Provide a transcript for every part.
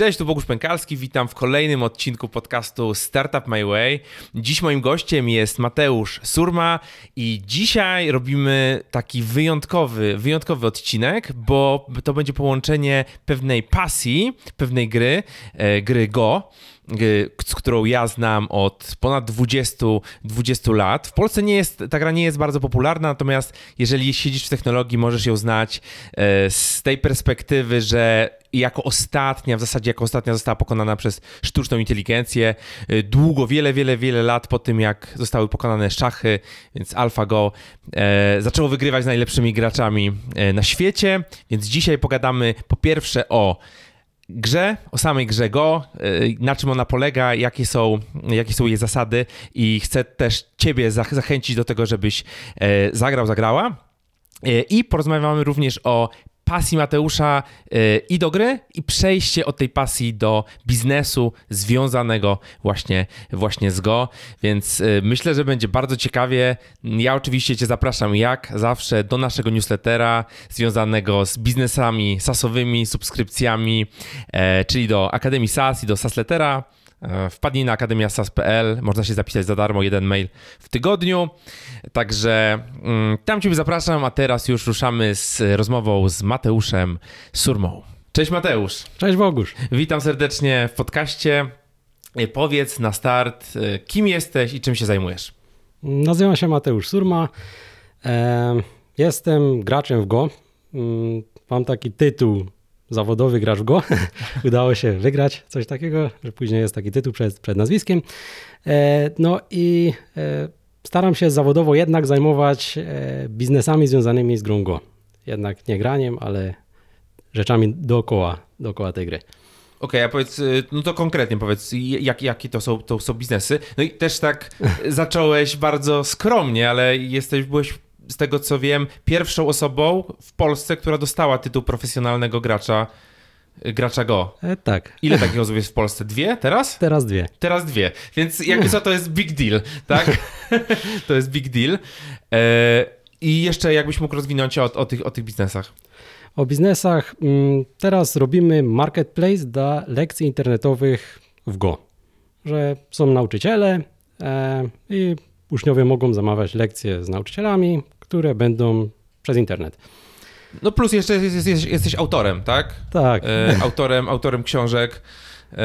Cześć, tu Bogusz Pękalski, witam w kolejnym odcinku podcastu Startup My Way. Dziś moim gościem jest Mateusz Surma i dzisiaj robimy taki wyjątkowy, wyjątkowy odcinek, bo to będzie połączenie pewnej pasji, pewnej gry, e, gry Go, z którą ja znam od ponad 20, 20 lat. W Polsce nie jest, ta gra nie jest bardzo popularna, natomiast jeżeli siedzisz w technologii, możesz ją znać e, z tej perspektywy, że jako ostatnia, w zasadzie jako ostatnia została pokonana przez sztuczną inteligencję. E, długo, wiele, wiele, wiele lat po tym, jak zostały pokonane szachy, więc AlphaGo e, zaczęło wygrywać z najlepszymi graczami e, na świecie. Więc dzisiaj pogadamy po pierwsze o grze, o samej grze Go, y, na czym ona polega, jakie są, jakie są jej zasady i chcę też Ciebie zachęcić do tego, żebyś e, zagrał, zagrała. E, I porozmawiamy również o pasji Mateusza y, i do gry, i przejście od tej pasji do biznesu związanego właśnie, właśnie z Go. Więc y, myślę, że będzie bardzo ciekawie. Ja oczywiście Cię zapraszam, jak zawsze, do naszego newslettera związanego z biznesami sasowymi, subskrypcjami, e, czyli do Akademii SAS i do SASLettera. E, wpadnij na akademiasas.pl, można się zapisać za darmo, jeden mail w tygodniu. Także mm, tam Cię zapraszam, a teraz już ruszamy z rozmową z Mateuszem Surmą. Cześć Mateusz. Cześć Bogusz. Witam serdecznie w podcaście. E, powiedz na start, e, kim jesteś i czym się zajmujesz? Nazywam się Mateusz Surma. Jestem graczem w Go. Mm, mam taki tytuł zawodowy gracz w Go. Udało się wygrać coś takiego, że później jest taki tytuł przed, przed nazwiskiem. E, no i e, staram się zawodowo jednak zajmować e, biznesami związanymi z grą Go. Jednak nie graniem, ale rzeczami dookoła, dookoła tej gry. Okej, okay, a powiedz, no to konkretnie powiedz, jak, jakie to są, to są biznesy? No i też tak zacząłeś bardzo skromnie, ale jesteś, byłeś z tego co wiem, pierwszą osobą w Polsce, która dostała tytuł profesjonalnego gracza gracza Go. E, tak. Ile takich osób jest w Polsce? Dwie teraz? Teraz dwie. Teraz dwie. Więc jakby co, to jest big deal, tak? to jest big deal. E, I jeszcze jakbyś mógł rozwinąć o, o, tych, o tych biznesach. O biznesach. Mm, teraz robimy marketplace dla lekcji internetowych w Go. Że są nauczyciele e, i uczniowie mogą zamawiać lekcje z nauczycielami, które będą przez internet. No plus jeszcze jesteś, jesteś autorem, tak? Tak. E, autorem, autorem książek e,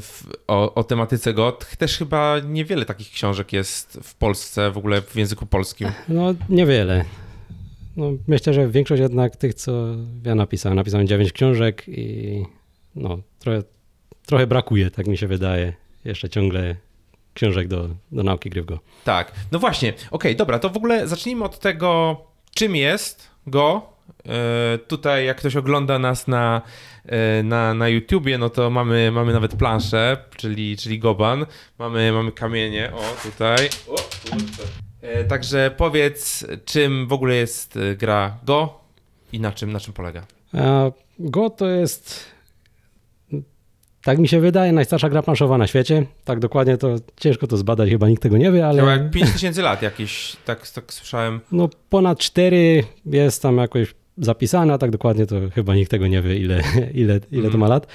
w, o, o tematyce GOT. Też chyba niewiele takich książek jest w Polsce, w ogóle w języku polskim. No niewiele. No, myślę, że większość jednak tych, co ja napisałem, napisałem dziewięć książek i no, trochę, trochę brakuje, tak mi się wydaje. Jeszcze ciągle książek do, do nauki gry w Go. Tak, no właśnie, okej, okay, dobra, to w ogóle zacznijmy od tego, czym jest Go. E, tutaj jak ktoś ogląda nas na, e, na, na YouTubie, no to mamy, mamy nawet planszę, czyli, czyli Goban. Mamy, mamy kamienie, o tutaj. O, e, Także powiedz, czym w ogóle jest gra Go i na czym, na czym polega? Go to jest tak mi się wydaje, najstarsza gra planszowa na świecie. Tak dokładnie to ciężko to zbadać, chyba nikt tego nie wie, ale... Chyba 5000 lat jakieś, tak, tak słyszałem. No ponad 4 jest tam jakoś zapisane, a tak dokładnie to chyba nikt tego nie wie, ile, ile, ile mm. to ma lat.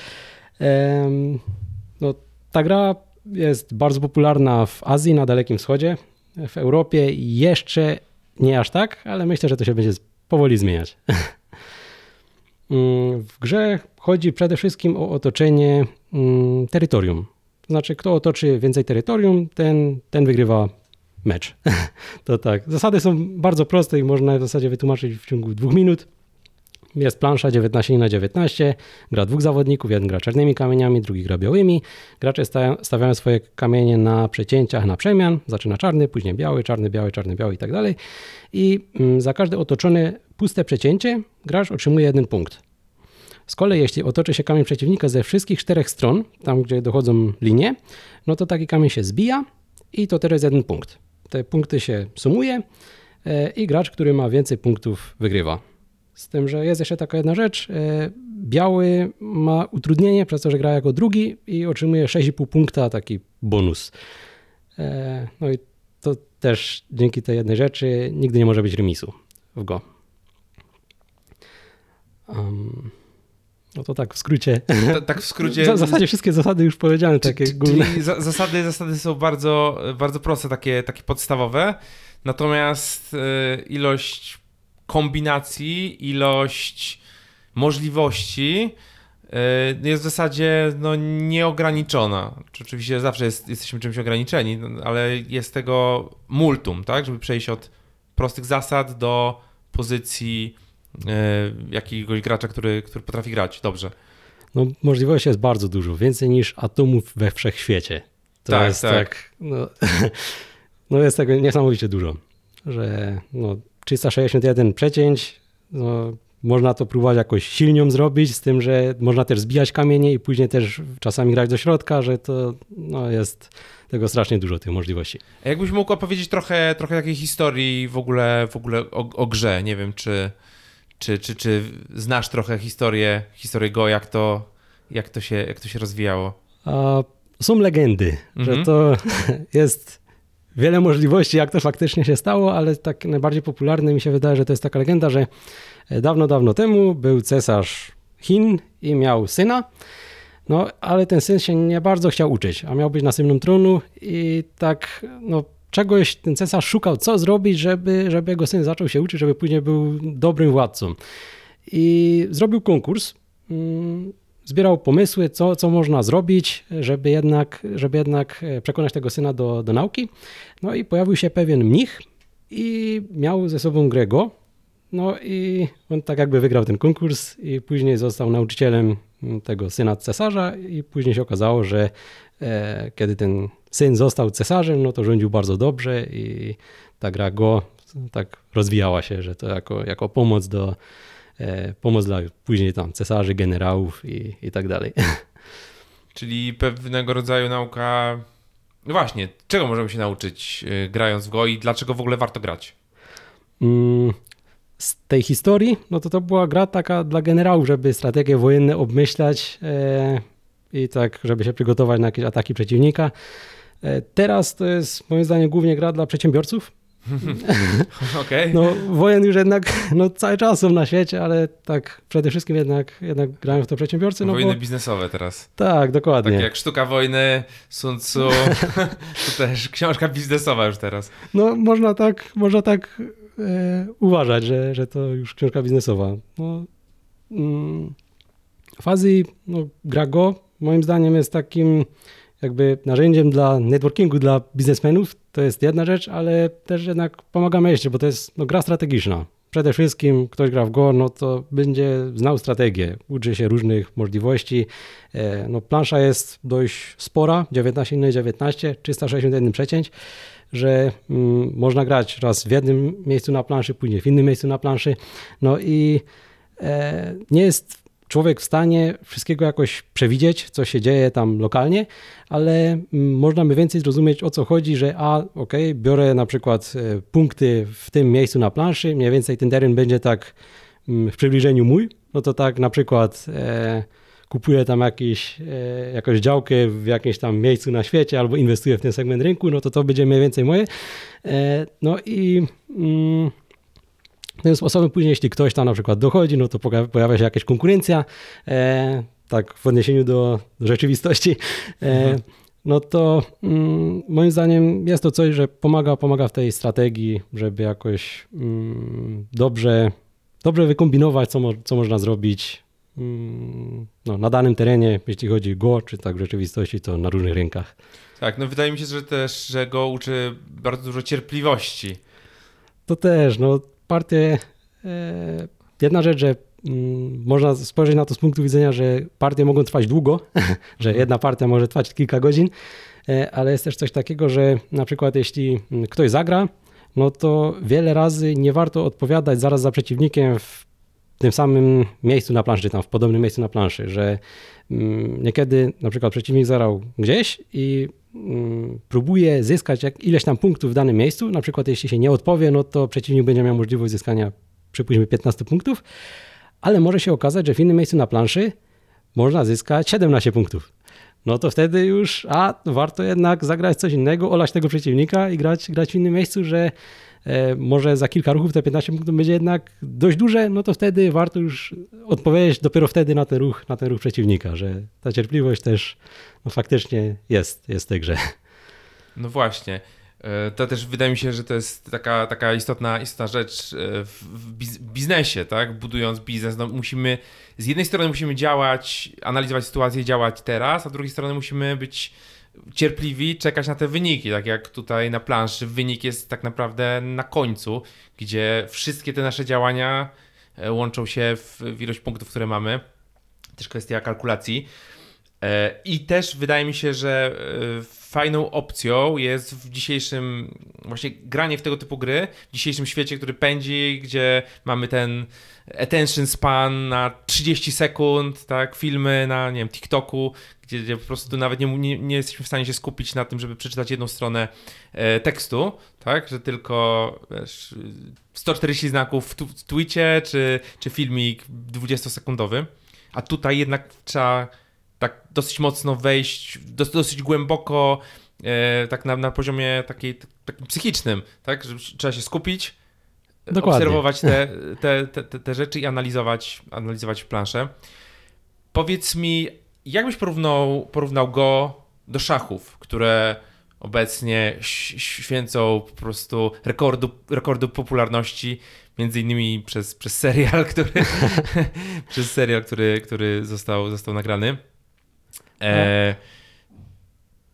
Um, no, ta gra jest bardzo popularna w Azji, na Dalekim Wschodzie. W Europie jeszcze nie aż tak, ale myślę, że to się będzie powoli zmieniać. Mm, w grze chodzi przede wszystkim o otoczenie terytorium. To znaczy, kto otoczy więcej terytorium, ten, ten wygrywa mecz. to tak. Zasady są bardzo proste i można w zasadzie wytłumaczyć w ciągu dwóch minut. Jest plansza 19 na 19, gra dwóch zawodników, jeden gra czarnymi kamieniami, drugi gra białymi. Gracze stawiają swoje kamienie na przecięciach na przemian, zaczyna czarny, później biały, czarny, biały, czarny, biały i tak dalej. I mm, za każde otoczone puste przecięcie gracz otrzymuje jeden punkt. Z kolei jeśli otoczy się kamień przeciwnika ze wszystkich czterech stron, tam gdzie dochodzą linie, no to taki kamień się zbija i to teraz jeden punkt. Te punkty się sumuje e, i gracz, który ma więcej punktów, wygrywa. Z tym, że jest jeszcze taka jedna rzecz. E, biały ma utrudnienie przez to, że gra jako drugi i otrzymuje 6,5 punkta, taki bonus. E, no i to też dzięki tej jednej rzeczy nigdy nie może być remisu w Go. Um, No to tak w skrócie. Ta, tak w skrócie. W zasadzie wszystkie zasady już powiedziane, takie główne. Zasady, zasady są bardzo, bardzo proste, takie, takie podstawowe. Natomiast e, ilość kombinacji, ilość możliwości e, jest w zasadzie no, nieograniczona. Czy Oczywiście zawsze jest, jesteśmy czymś ograniczeni, no, ale jest tego multum, tak? Żeby przejść od prostych zasad do pozycji jakiegoś gracza, który, który potrafi grać dobrze. No, możliwości jest bardzo dużo, więcej niż atomów we wszechświecie. To Tak, jest tak. tak. no, no jest tego niesamowicie dużo, że no, 361 przecięć, no, można to próbować jakoś silnią zrobić, z tym, że można też zbijać kamienie i później też czasami grać do środka, że to no, jest tego strasznie dużo, tych możliwości. A jakbyś mógł opowiedzieć trochę, trochę takiej historii w ogóle, w ogóle o, o grze? Nie wiem, czy, czy, czy, czy znasz trochę historię, historię Go, jak to, jak to, się, jak to się rozwijało? A są legendy, Mhm. że to jest wiele możliwości, jak to faktycznie się stało, ale tak najbardziej popularne mi się wydaje, że to jest taka legenda, że dawno, dawno temu był cesarz Chin i miał syna, no ale ten syn się nie bardzo chciał uczyć, a miał być następną tronu i tak, no czegoś ten cesarz szukał, co zrobić, żeby, żeby jego syn zaczął się uczyć, żeby później był dobrym władcą. I zrobił konkurs, mm, zbierał pomysły, co, co można zrobić, żeby jednak, żeby jednak e, przekonać tego syna do, do nauki. No i pojawił się pewien mnich i miał ze sobą Grego. No i on tak jakby wygrał ten konkurs i później został nauczycielem tego syna cesarza i później się okazało, że kiedy ten syn został cesarzem, no to rządził bardzo dobrze i ta gra go tak rozwijała się, że to jako, jako pomoc do, e, pomoc dla później tam cesarzy, generałów i, i tak dalej. Czyli pewnego rodzaju nauka. No właśnie, czego możemy się nauczyć y, grając w Go i dlaczego w ogóle warto grać? Mm, Z tej historii, no to to była gra taka dla generałów, żeby strategie wojenne obmyślać e, i tak, żeby się przygotować na jakieś ataki przeciwnika. E, teraz to jest moim zdaniem głównie gra dla przedsiębiorców. Okej. No wojen już jednak no, cały czas są na świecie, ale tak przede wszystkim jednak, jednak grają w to przedsiębiorcy. No Wojny bo, biznesowe teraz. tak, dokładnie. Tak jak Sztuka Wojny, Sun Tzu, to też książka biznesowa już teraz. No można tak, można tak e, uważać, że, że to już książka biznesowa. No, mm, no, gra Go moim zdaniem jest takim jakby narzędziem dla networkingu dla biznesmenów. To jest jedna rzecz, ale też jednak pomaga mieście, bo to jest no, gra strategiczna. Przede wszystkim ktoś gra w Go, no to będzie znał strategię, uczy się różnych możliwości. E, No, plansza jest dość spora, 19 na 19, 361 przecięć że mm, można grać raz w jednym miejscu na planszy, później w innym miejscu na planszy. No i e, nie jest człowiek w stanie wszystkiego jakoś przewidzieć, co się dzieje tam lokalnie, ale mm, można by więcej zrozumieć o co chodzi, że a, okej, biorę na przykład e, punkty w tym miejscu na planszy, mniej więcej ten teren będzie tak mm, w przybliżeniu mój, no to tak na przykład e, kupuję tam jakiś, e, jakąś działkę w jakimś tam miejscu na świecie albo inwestuję w ten segment rynku, no to to będzie mniej więcej moje. E, no i mm, tym sposobem później, jeśli ktoś tam na przykład dochodzi, no to pojawia się jakaś konkurencja, e, tak w odniesieniu do rzeczywistości, e, no to mm, moim zdaniem jest to coś, że pomaga, pomaga w tej strategii, żeby jakoś mm, dobrze, dobrze wykombinować, co, mo- co można zrobić mm, no, na danym terenie, jeśli chodzi o Go, czy tak w rzeczywistości, to na różnych rynkach. Tak, no wydaje mi się, że też, że Go uczy bardzo dużo cierpliwości. To też, no partie, jedna rzecz, że mm, można spojrzeć na to z punktu widzenia, że partie mogą trwać długo, że jedna partia może trwać kilka godzin, e, ale jest też coś takiego, że na przykład jeśli mm, ktoś zagra, no to wiele razy nie warto odpowiadać zaraz za przeciwnikiem w tym samym miejscu na planszy, tam w podobnym miejscu na planszy, że mm, niekiedy na przykład przeciwnik zagrał gdzieś i mm, próbuje zyskać jak, ileś tam punktów w danym miejscu, na przykład jeśli się nie odpowie, no to przeciwnik będzie miał możliwość zyskania przypuśćmy 15 punktów, ale może się okazać, że w innym miejscu na planszy można zyskać 17 punktów. No to wtedy już, a warto jednak zagrać coś innego, olać tego przeciwnika i grać, grać w innym miejscu, że może za kilka ruchów te 15 punktów będzie jednak dość duże, no to wtedy warto już odpowiedzieć dopiero wtedy na ten ruch, na ten ruch przeciwnika, że ta cierpliwość też no, faktycznie jest, jest w tej grze. No właśnie. E, to też wydaje mi się, że to jest taka, taka istotna, istotna rzecz e, w biznesie, tak? Budując biznes, no musimy, z jednej strony musimy działać, analizować sytuację, działać teraz, a z drugiej strony musimy być cierpliwi, czekać na te wyniki, tak jak tutaj na planszy. Wynik jest tak naprawdę na końcu, gdzie wszystkie te nasze działania e, łączą się w ilość punktów, które mamy. Też kwestia kalkulacji. I też wydaje mi się, że fajną opcją jest w dzisiejszym, właśnie granie w tego typu gry, w dzisiejszym świecie, który pędzi, gdzie mamy ten attention span na 30 sekund, tak, filmy na, nie wiem, TikToku, gdzie, gdzie po prostu nawet nie, nie, nie, jesteśmy w stanie się skupić na tym, żeby przeczytać jedną stronę e, tekstu, tak, że tylko wiesz, 140 znaków w, w Twitcie, czy, czy filmik 20-sekundowy, a tutaj jednak trzeba tak dosyć mocno wejść, dos, dosyć głęboko, e, tak na, na poziomie takiej, takim psychicznym, tak, że trzeba się skupić, Dokładnie. obserwować te, te, te, te rzeczy i analizować, analizować planszę. Powiedz mi, jak byś porównał, porównał go do szachów, które obecnie święcą po prostu rekordu, rekordu popularności, między innymi przez, przez serial, który, przez serial, który, który został, został nagrany. E,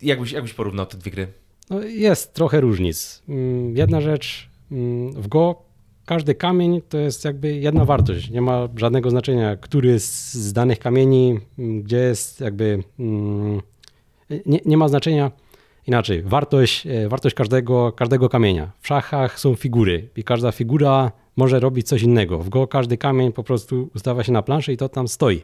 jakbyś, jakbyś porównał te dwie gry? No jest trochę różnic. Mm, jedna rzecz, mm, w Go każdy kamień to jest jakby jedna wartość. Nie ma żadnego znaczenia, który z, z danych kamieni, mm, gdzie jest jakby. Nie, nie ma znaczenia inaczej. Wartość, e, wartość każdego, każdego kamienia. W szachach są figury i każda figura może robić coś innego. W Go każdy kamień po prostu ustawia się na planszy i to tam stoi.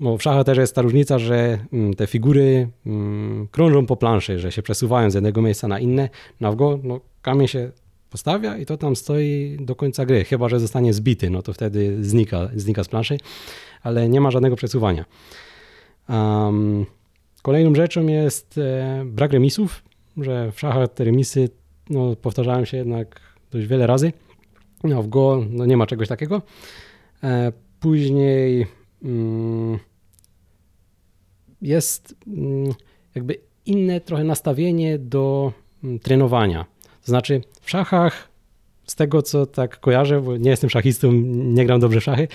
Bo w szachach też jest ta różnica, że mm, te figury mm, krążą po planszy, że się przesuwają z jednego miejsca na inne. Na wgo no, kamień się postawia i to tam stoi do końca gry, chyba że zostanie zbity, no to wtedy znika, znika z planszy, ale nie ma żadnego przesuwania. Um, kolejną rzeczą jest e, brak remisów, że w szachach te remisy no, powtarzają się jednak dość wiele razy. No, w Go no, nie ma czegoś takiego. E, później jest mm, jakby inne trochę nastawienie do mm, trenowania. To znaczy w szachach, z tego co tak kojarzę, bo nie jestem szachistą, nie gram dobrze w szachy,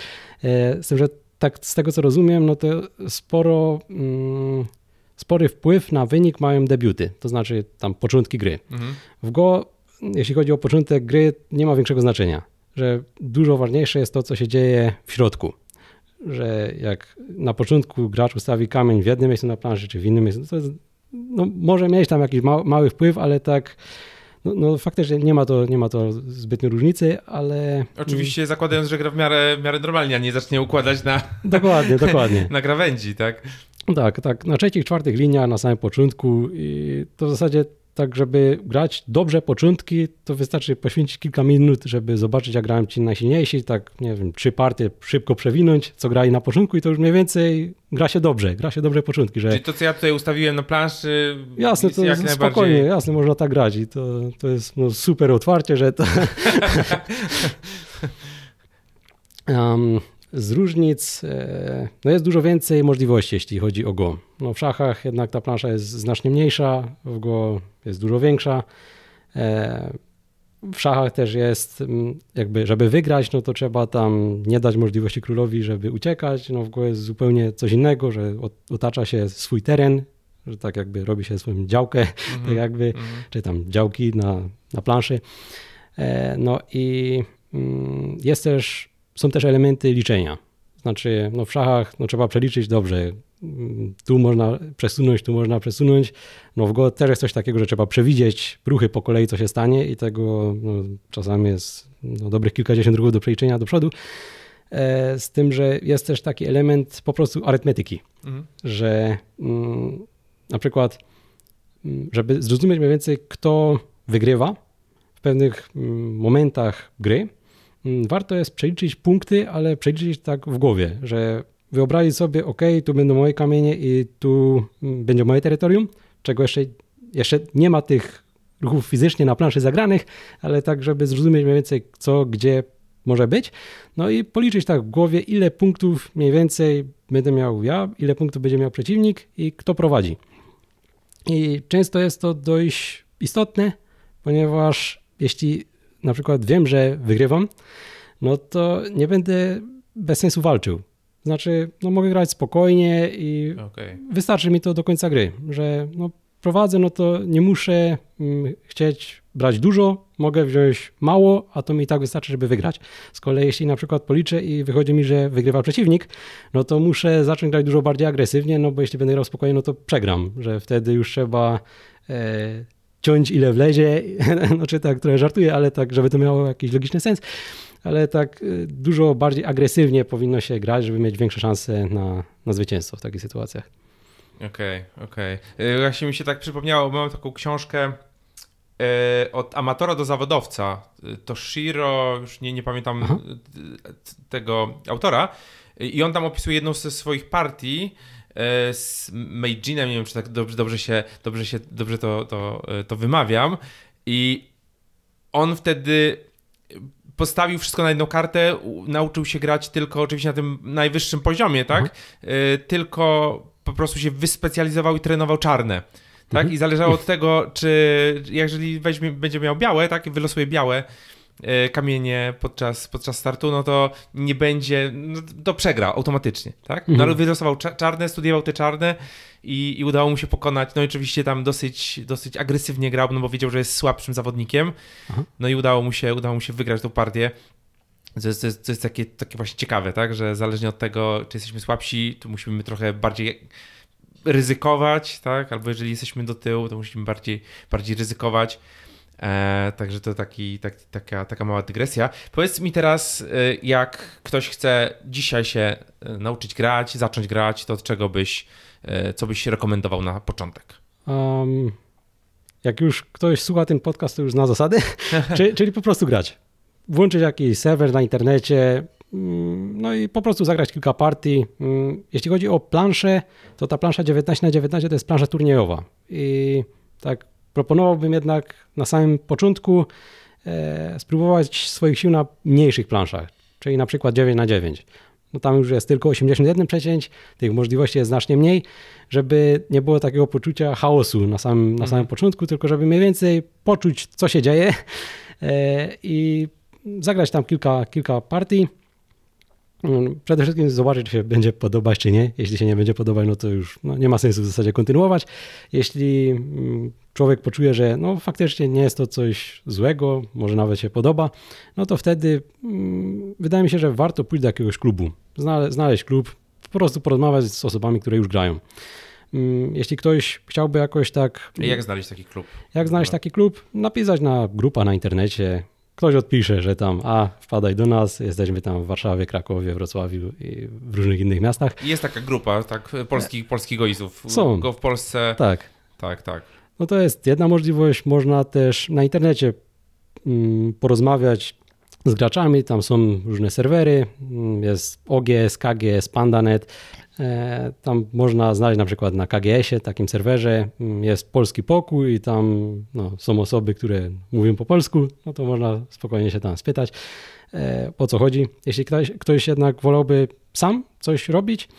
e, z tym, że tak z tego co rozumiem, no to sporo, mm, spory wpływ na wynik mają debiuty, to znaczy tam początki gry. Mhm. W Go, jeśli chodzi o początek gry, nie ma większego znaczenia, że dużo ważniejsze jest to, co się dzieje w środku że jak na początku gracz ustawi kamień w jednym miejscu na planszy, czy w innym miejscu, to jest, no, może mieć tam jakiś mały, mały wpływ, ale tak no, no, faktycznie nie ma, to, nie ma to zbytnio różnicy, ale... Oczywiście zakładając, że gra w miarę, w miarę normalnie, a nie zacznie układać na... Dokładnie, dokładnie. na krawędzi, tak? Tak, tak. Na trzecich, czwartych liniach na samym początku i to w zasadzie tak, żeby grać dobrze początki, to wystarczy poświęcić kilka minut, żeby zobaczyć, jak grają ci najsilniejsi, tak, nie wiem, trzy partie szybko przewinąć, co grali na początku i to już mniej więcej gra się dobrze, gra się dobrze początki. Że... Czyli to, co ja tutaj ustawiłem na planszy, jasne, to jest spokojnie, jasne, można tak grać i to, to jest no, super otwarcie, że to... um, z różnic e, no jest dużo więcej możliwości, jeśli chodzi o Go. No w szachach jednak ta plansza jest znacznie mniejsza, w Go jest dużo większa. E, w szachach też jest, mm, jakby, żeby wygrać, no to trzeba tam nie dać możliwości królowi, żeby uciekać. No w Go jest zupełnie coś innego, że otacza się swój teren, że tak jakby robi się swoją działkę, mm -hmm. tak jakby, mm -hmm. czy tam działki na, na planszy. E, no i mm, jest też są też elementy liczenia. Znaczy, no w szachach no, trzeba przeliczyć dobrze. Tu można przesunąć, tu można przesunąć. No w Go też jest coś takiego, że trzeba przewidzieć ruchy po kolei, co się stanie i tego no, czasami jest no, dobrych kilkadziesiąt ruchów do przeliczenia do przodu. E, z tym, że jest też taki element po prostu arytmetyki, mhm. że mm, na przykład, mm, żeby zrozumieć mniej więcej, kto wygrywa w pewnych mm, momentach gry, Mm, warto jest przeliczyć punkty, ale przeliczyć tak w głowie, że wyobrazić sobie, ok, tu będą moje kamienie i tu mm, będzie moje terytorium, czego jeszcze, jeszcze nie ma tych ruchów fizycznie na planszy zagranych, ale tak, żeby zrozumieć mniej więcej co, gdzie może być. No i policzyć tak w głowie, ile punktów mniej więcej będę miał ja, ile punktów będzie miał przeciwnik i kto prowadzi. I często jest to dość istotne, ponieważ jeśli na przykład wiem, że wygrywam, no to nie będę bez sensu walczył. Znaczy, no mogę grać spokojnie i Okej. wystarczy mi to do końca gry, że no, prowadzę, no to nie muszę mm, chcieć brać dużo, mogę wziąć mało, a to mi i tak wystarczy, żeby wygrać. Z kolei jeśli na przykład policzę i wychodzi mi, że wygrywa przeciwnik, no to muszę zacząć grać dużo bardziej agresywnie, no bo jeśli będę grał spokojnie, no to przegram, że wtedy już trzeba e, ciąć ile wlezie, no czy tak trochę żartuję, ale tak, żeby to miało jakiś logiczny sens, ale tak y, dużo bardziej agresywnie powinno się grać, żeby mieć większe szanse na, na zwycięstwo w takich sytuacjach. Okej, okej. Y, Właśnie mi się tak przypomniało, mam taką książkę y, od amatora do zawodowca. Y, To Shiro, już nie, nie pamiętam Aha. tego autora. I on tam opisuje jedną ze swoich partii z Meijinem, nie wiem czy tak dobrze, dobrze się, dobrze się, dobrze to, to, to wymawiam. I on wtedy postawił wszystko na jedną kartę, nauczył się grać tylko oczywiście na tym najwyższym poziomie, tak? Y, tylko po prostu się wyspecjalizował i trenował czarne. Tak? Mhm. I zależało od tego, czy jeżeli weźmie, będzie miał białe, tak? I wylosuje białe kamienie podczas, podczas startu, no to nie będzie, no to przegra automatycznie, tak? No Mhm. ale wylosował cza- czarne, studiował te czarne i, i udało mu się pokonać, no i oczywiście tam dosyć, dosyć agresywnie grał, no bo wiedział, że jest słabszym zawodnikiem, Aha. no i udało mu się, udało mu się wygrać tą partię. To jest, to jest, to jest takie, takie właśnie ciekawe, tak? Że zależnie od tego, czy jesteśmy słabsi, to musimy trochę bardziej ryzykować, tak? Albo jeżeli jesteśmy do tyłu, to musimy bardziej, bardziej ryzykować. E, także to taki, tak, taka, taka mała dygresja. Powiedz mi teraz, e, jak ktoś chce dzisiaj się e, nauczyć grać, zacząć grać, to od czego byś, co byś rekomendował na początek? Um, jak już ktoś słucha ten podcast, to już zna zasady, czyli, czyli po prostu grać. Włączyć jakiś serwer na internecie, mm, no i po prostu zagrać kilka partii. Mm, Jeśli chodzi o planszę, to ta plansza 19 na 19 to jest plansza turniejowa. I tak proponowałbym jednak na samym początku e, spróbować swoich sił na mniejszych planszach, czyli na przykład 9 na 9. No tam już jest tylko 81 przecięć, tych możliwości jest znacznie mniej, żeby nie było takiego poczucia chaosu na samym, na samym początku, tylko żeby mniej więcej poczuć, co się dzieje e, i zagrać tam kilka, kilka partii. Mm, Przede wszystkim zobaczyć, czy się będzie podobać, czy nie. Jeśli się nie będzie podobać, no to już no, nie ma sensu w zasadzie kontynuować. Jeśli mm, człowiek poczuje, że no, faktycznie nie jest to coś złego, może nawet się podoba, no to wtedy mm, wydaje mi się, że warto pójść do jakiegoś klubu. Znale, znaleźć klub, po prostu porozmawiać z osobami, które już grają. Mm, Jeśli ktoś chciałby jakoś tak Jak znaleźć taki klub? jak znaleźć taki klub? Napisać na grupa na internecie. Ktoś odpisze, że tam, a wpadaj do nas, jesteśmy tam w Warszawie, Krakowie, Wrocławiu i w różnych innych miastach. Jest taka grupa, tak, polskich, polskich goizów. Są. Go w Polsce. Tak, Tak, tak. no to jest jedna możliwość. Można też na internecie mm, porozmawiać z graczami, tam są różne serwery, mm, jest OGS, KGS, Pandanet. E, Tam można znaleźć na przykład na KGS-ie, takim serwerze, mm, jest polski pokój i tam no, są osoby, które mówią po polsku, no to można spokojnie się tam spytać, e, o co chodzi. Jeśli ktoś, ktoś jednak wolałby sam coś robić,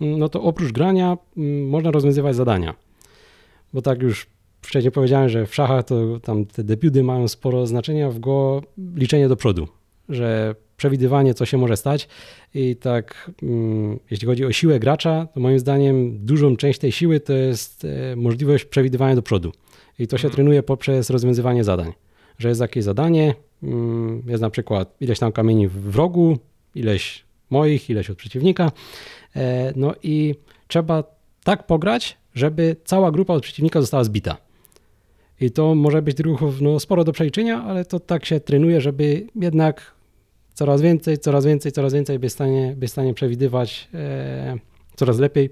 mm, no to oprócz grania mm, można rozwiązywać zadania. Bo tak już wcześniej powiedziałem, że w szachach to tam te debiuty mają sporo znaczenia, w go liczenie do przodu, że przewidywanie, co się może stać i tak mm, jeśli chodzi o siłę gracza, to moim zdaniem dużą część tej siły to jest e, możliwość przewidywania do przodu i to się Mhm. trenuje poprzez rozwiązywanie zadań, że jest jakieś zadanie, mm, jest na przykład ileś tam kamieni w rogu, ileś moich, ileś od przeciwnika, e, no i trzeba tak pograć, żeby cała grupa od przeciwnika została zbita. I to może być ruchów no, sporo do przeliczenia, ale to tak się trenuje, żeby jednak coraz więcej, coraz więcej, coraz więcej być w stanie, być w stanie przewidywać e, coraz lepiej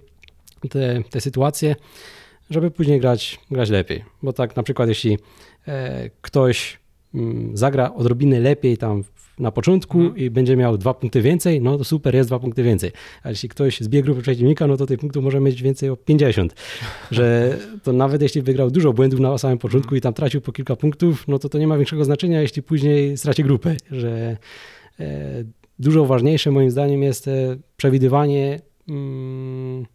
te, te sytuacje, żeby później grać, grać lepiej. Bo tak na przykład jeśli e, ktoś mm, zagra odrobinę lepiej tam na początku Mhm. i będzie miał dwa punkty więcej, no to super, jest dwa punkty więcej. A jeśli ktoś zbije grupę przeciwnika, no to tych punktów może mieć więcej o 50. Że to nawet jeśli wygrał dużo błędów na samym początku i tam tracił po kilka punktów, no to to nie ma większego znaczenia, jeśli później straci grupę. Że dużo ważniejsze moim zdaniem jest e, przewidywanie, mm,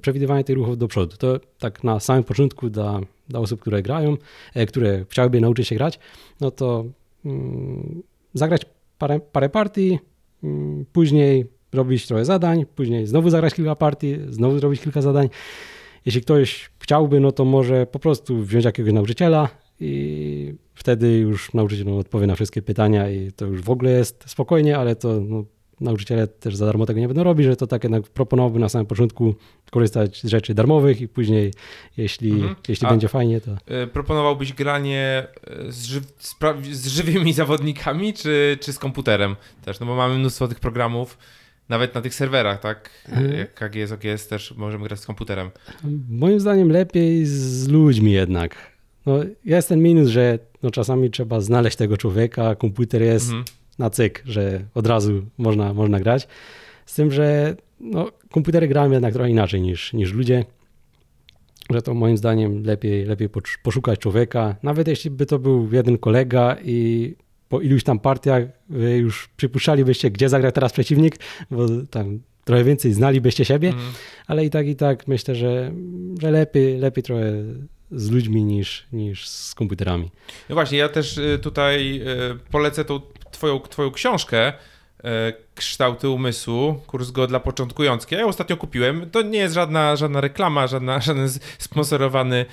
przewidywanie tych ruchów do przodu. To tak na samym początku dla, dla osób, które grają, e, które chciałyby nauczyć się grać, no to mm, zagrać parę, parę partii, mm, później robić trochę zadań, później znowu zagrać kilka partii, znowu zrobić kilka zadań. Jeśli ktoś chciałby, no to może po prostu wziąć jakiegoś nauczyciela i wtedy już nauczyciel no, odpowie na wszystkie pytania i to już w ogóle jest spokojnie, ale to no, nauczyciele też za darmo tego nie będą robić, że to tak jednak proponowałbym na samym początku korzystać z rzeczy darmowych i później, jeśli, Mhm. jeśli A- będzie fajnie, to E, Proponowałbyś granie e, z, ży z żywymi zawodnikami, czy, czy z komputerem też? No bo mamy mnóstwo tych programów, nawet na tych serwerach, tak? Mhm. Jak KGS, OGS też możemy grać z komputerem. Moim zdaniem lepiej z ludźmi jednak. No, jest ten minus, że no, czasami trzeba znaleźć tego człowieka, komputer jest Mhm. na cyk, że od razu można, można grać. Z tym, że no, komputery grają jednak trochę inaczej niż, niż ludzie, że to moim zdaniem lepiej, lepiej poszukać człowieka, nawet jeśli by to był jeden kolega i po iluś tam partiach wy już przypuszczalibyście, gdzie zagra teraz przeciwnik, bo tam trochę więcej znalibyście siebie, Mhm. ale i tak, i tak myślę, że, że lepiej, lepiej trochę z ludźmi niż, niż z komputerami. No właśnie, ja też y, tutaj y, polecę tą twoją, twoją książkę y, Kształty umysłu, kurs go dla początkujących. Ja ją ostatnio kupiłem. To nie jest żadna, żadna reklama, żadna, żaden sponsorowany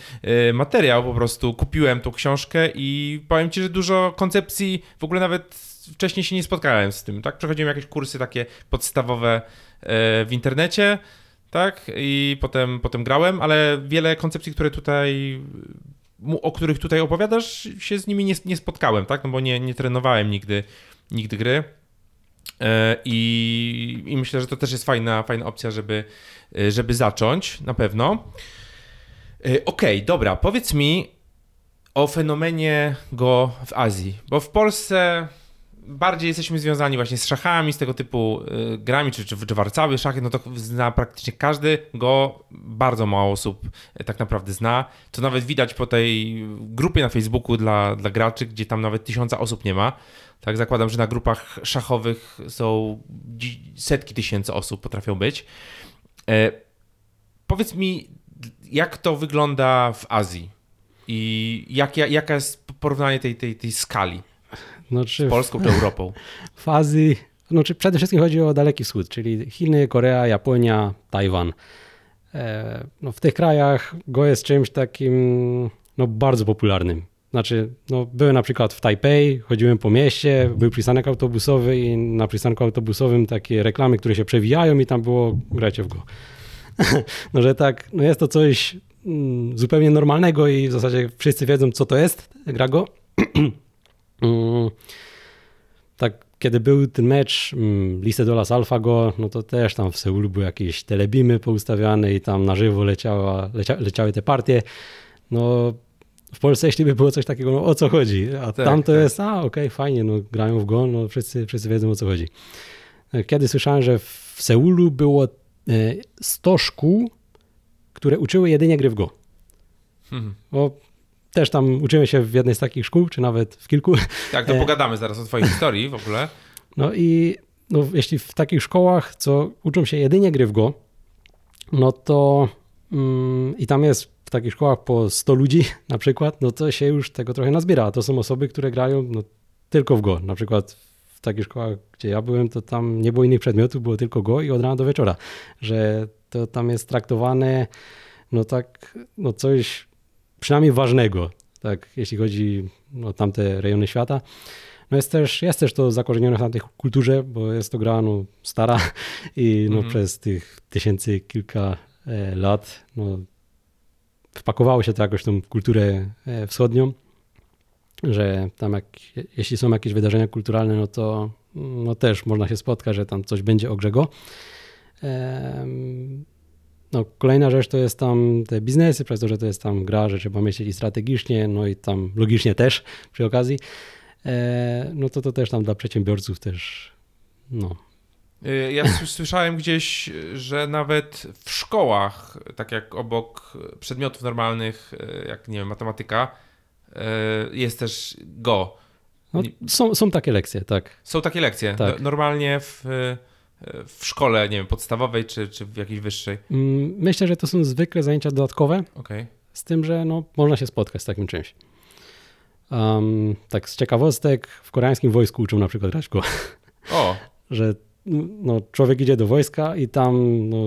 materiał. Po prostu kupiłem tą książkę i powiem ci, że dużo koncepcji w ogóle nawet wcześniej się nie spotkałem z tym. Tak, przechodziłem jakieś kursy takie podstawowe w internecie. Tak, i potem, potem grałem, ale wiele koncepcji, które tutaj o których tutaj opowiadasz, się z nimi nie, nie spotkałem, tak? No bo nie, nie trenowałem nigdy, nigdy gry. E, I, I myślę, że to też jest fajna, fajna opcja, żeby, e, żeby zacząć, na pewno. E, Okej, dobra, powiedz mi o fenomenie go w Azji, bo w Polsce bardziej jesteśmy związani właśnie z szachami, z tego typu y, grami, czy, czy, czy warcały, szachy, no to zna praktycznie każdy, go bardzo mało osób y, tak naprawdę zna, co nawet widać po tej grupie na Facebooku dla, dla graczy, gdzie tam nawet tysiąca osób nie ma. Tak, zakładam, że na grupach szachowych są setki tysięcy osób potrafią być. E, powiedz mi, jak to wygląda w Azji i jak, jaka jest porównanie tej, tej, tej skali Znaczy, z Polską czy Europą? w Azji, znaczy przede wszystkim chodzi o Daleki Wschód, czyli Chiny, Korea, Japonia, Tajwan. E, no w tych krajach go jest czymś takim no, bardzo popularnym. Znaczy, no, byłem na przykład w Tajpej, chodziłem po mieście, był przystanek autobusowy i na przystanku autobusowym takie reklamy, które się przewijają i tam było grajcie w go. no, że tak, no jest to coś mm, zupełnie normalnego i w zasadzie wszyscy wiedzą, co to jest, gra go. Mm, tak, kiedy był ten mecz mm, Listedolas AlphaGo, no to też tam w Seulu były jakieś telebimy poustawiane i tam na żywo leciała, lecia, leciały te partie. No w Polsce jeśli by było coś takiego, no o co chodzi? A Tak, tam to tak. jest, a okej, fajnie, no grają w go, no wszyscy, wszyscy wiedzą o co chodzi. Kiedy słyszałem, że w Seulu było e, 100 szkół, które uczyły jedynie gry w go. Bo też tam uczyłem się w jednej z takich szkół, czy nawet w kilku. Tak, to E. pogadamy zaraz o twojej historii w ogóle. No i no, jeśli w takich szkołach, co uczą się jedynie gry w go, no to mm, i tam jest w takich szkołach po 100 ludzi na przykład, no to się już tego trochę nazbiera. To są osoby, które grają no, tylko w go. Na przykład w takich szkołach, gdzie ja byłem, to tam nie było innych przedmiotów, było tylko go i od rana do wieczora. Że to tam jest traktowane no tak, no coś przynajmniej ważnego, tak, jeśli chodzi o tamte rejony świata. No jest też, jest też to zakorzenione w tamtej kulturze, bo jest to gra no, stara i no, Mhm. przez tych tysięcy kilka e, lat no, wpakowało się to jakoś tą kulturę e, wschodnią, że tam jak, jeśli są jakieś wydarzenia kulturalne, no to no, też można się spotkać, że tam coś będzie o Grzego. No, kolejna rzecz to jest tam te biznesy, przez to, że to jest tam gra, że trzeba myśleć i strategicznie, no i tam logicznie też przy okazji. e, no to to też tam dla przedsiębiorców też, no. Y, Ja słyszałem gdzieś, że nawet w szkołach, tak jak obok przedmiotów normalnych, y, jak nie wiem, matematyka, y, jest też Go. no są, są takie lekcje, tak. Są takie lekcje. Tak. No- Normalnie w, w szkole, nie wiem, podstawowej czy, czy w jakiejś wyższej. Mm, Myślę, że to są zwykle zajęcia dodatkowe, Okej. z tym, że no, można się spotkać z takim czymś. Um, tak z ciekawostek, w koreańskim wojsku uczą na przykład go, O, że no, człowiek idzie do wojska i tam no,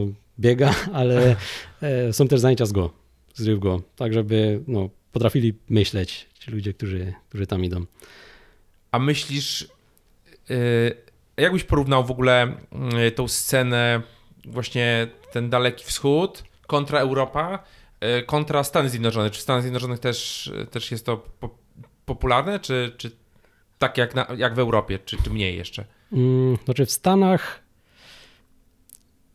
biega, ale e, są też zajęcia z go, z go, tak żeby no, potrafili myśleć ci ludzie, którzy, którzy tam idą. a myślisz, y, jakbyś porównał w ogóle y, tą scenę, właśnie ten Daleki Wschód kontra Europa, y, kontra Stany Zjednoczone? Czy w Stanach Zjednoczonych też, też jest to po, popularne, czy, czy tak jak, na, jak w Europie, czy, czy mniej jeszcze? Mm, Znaczy w Stanach,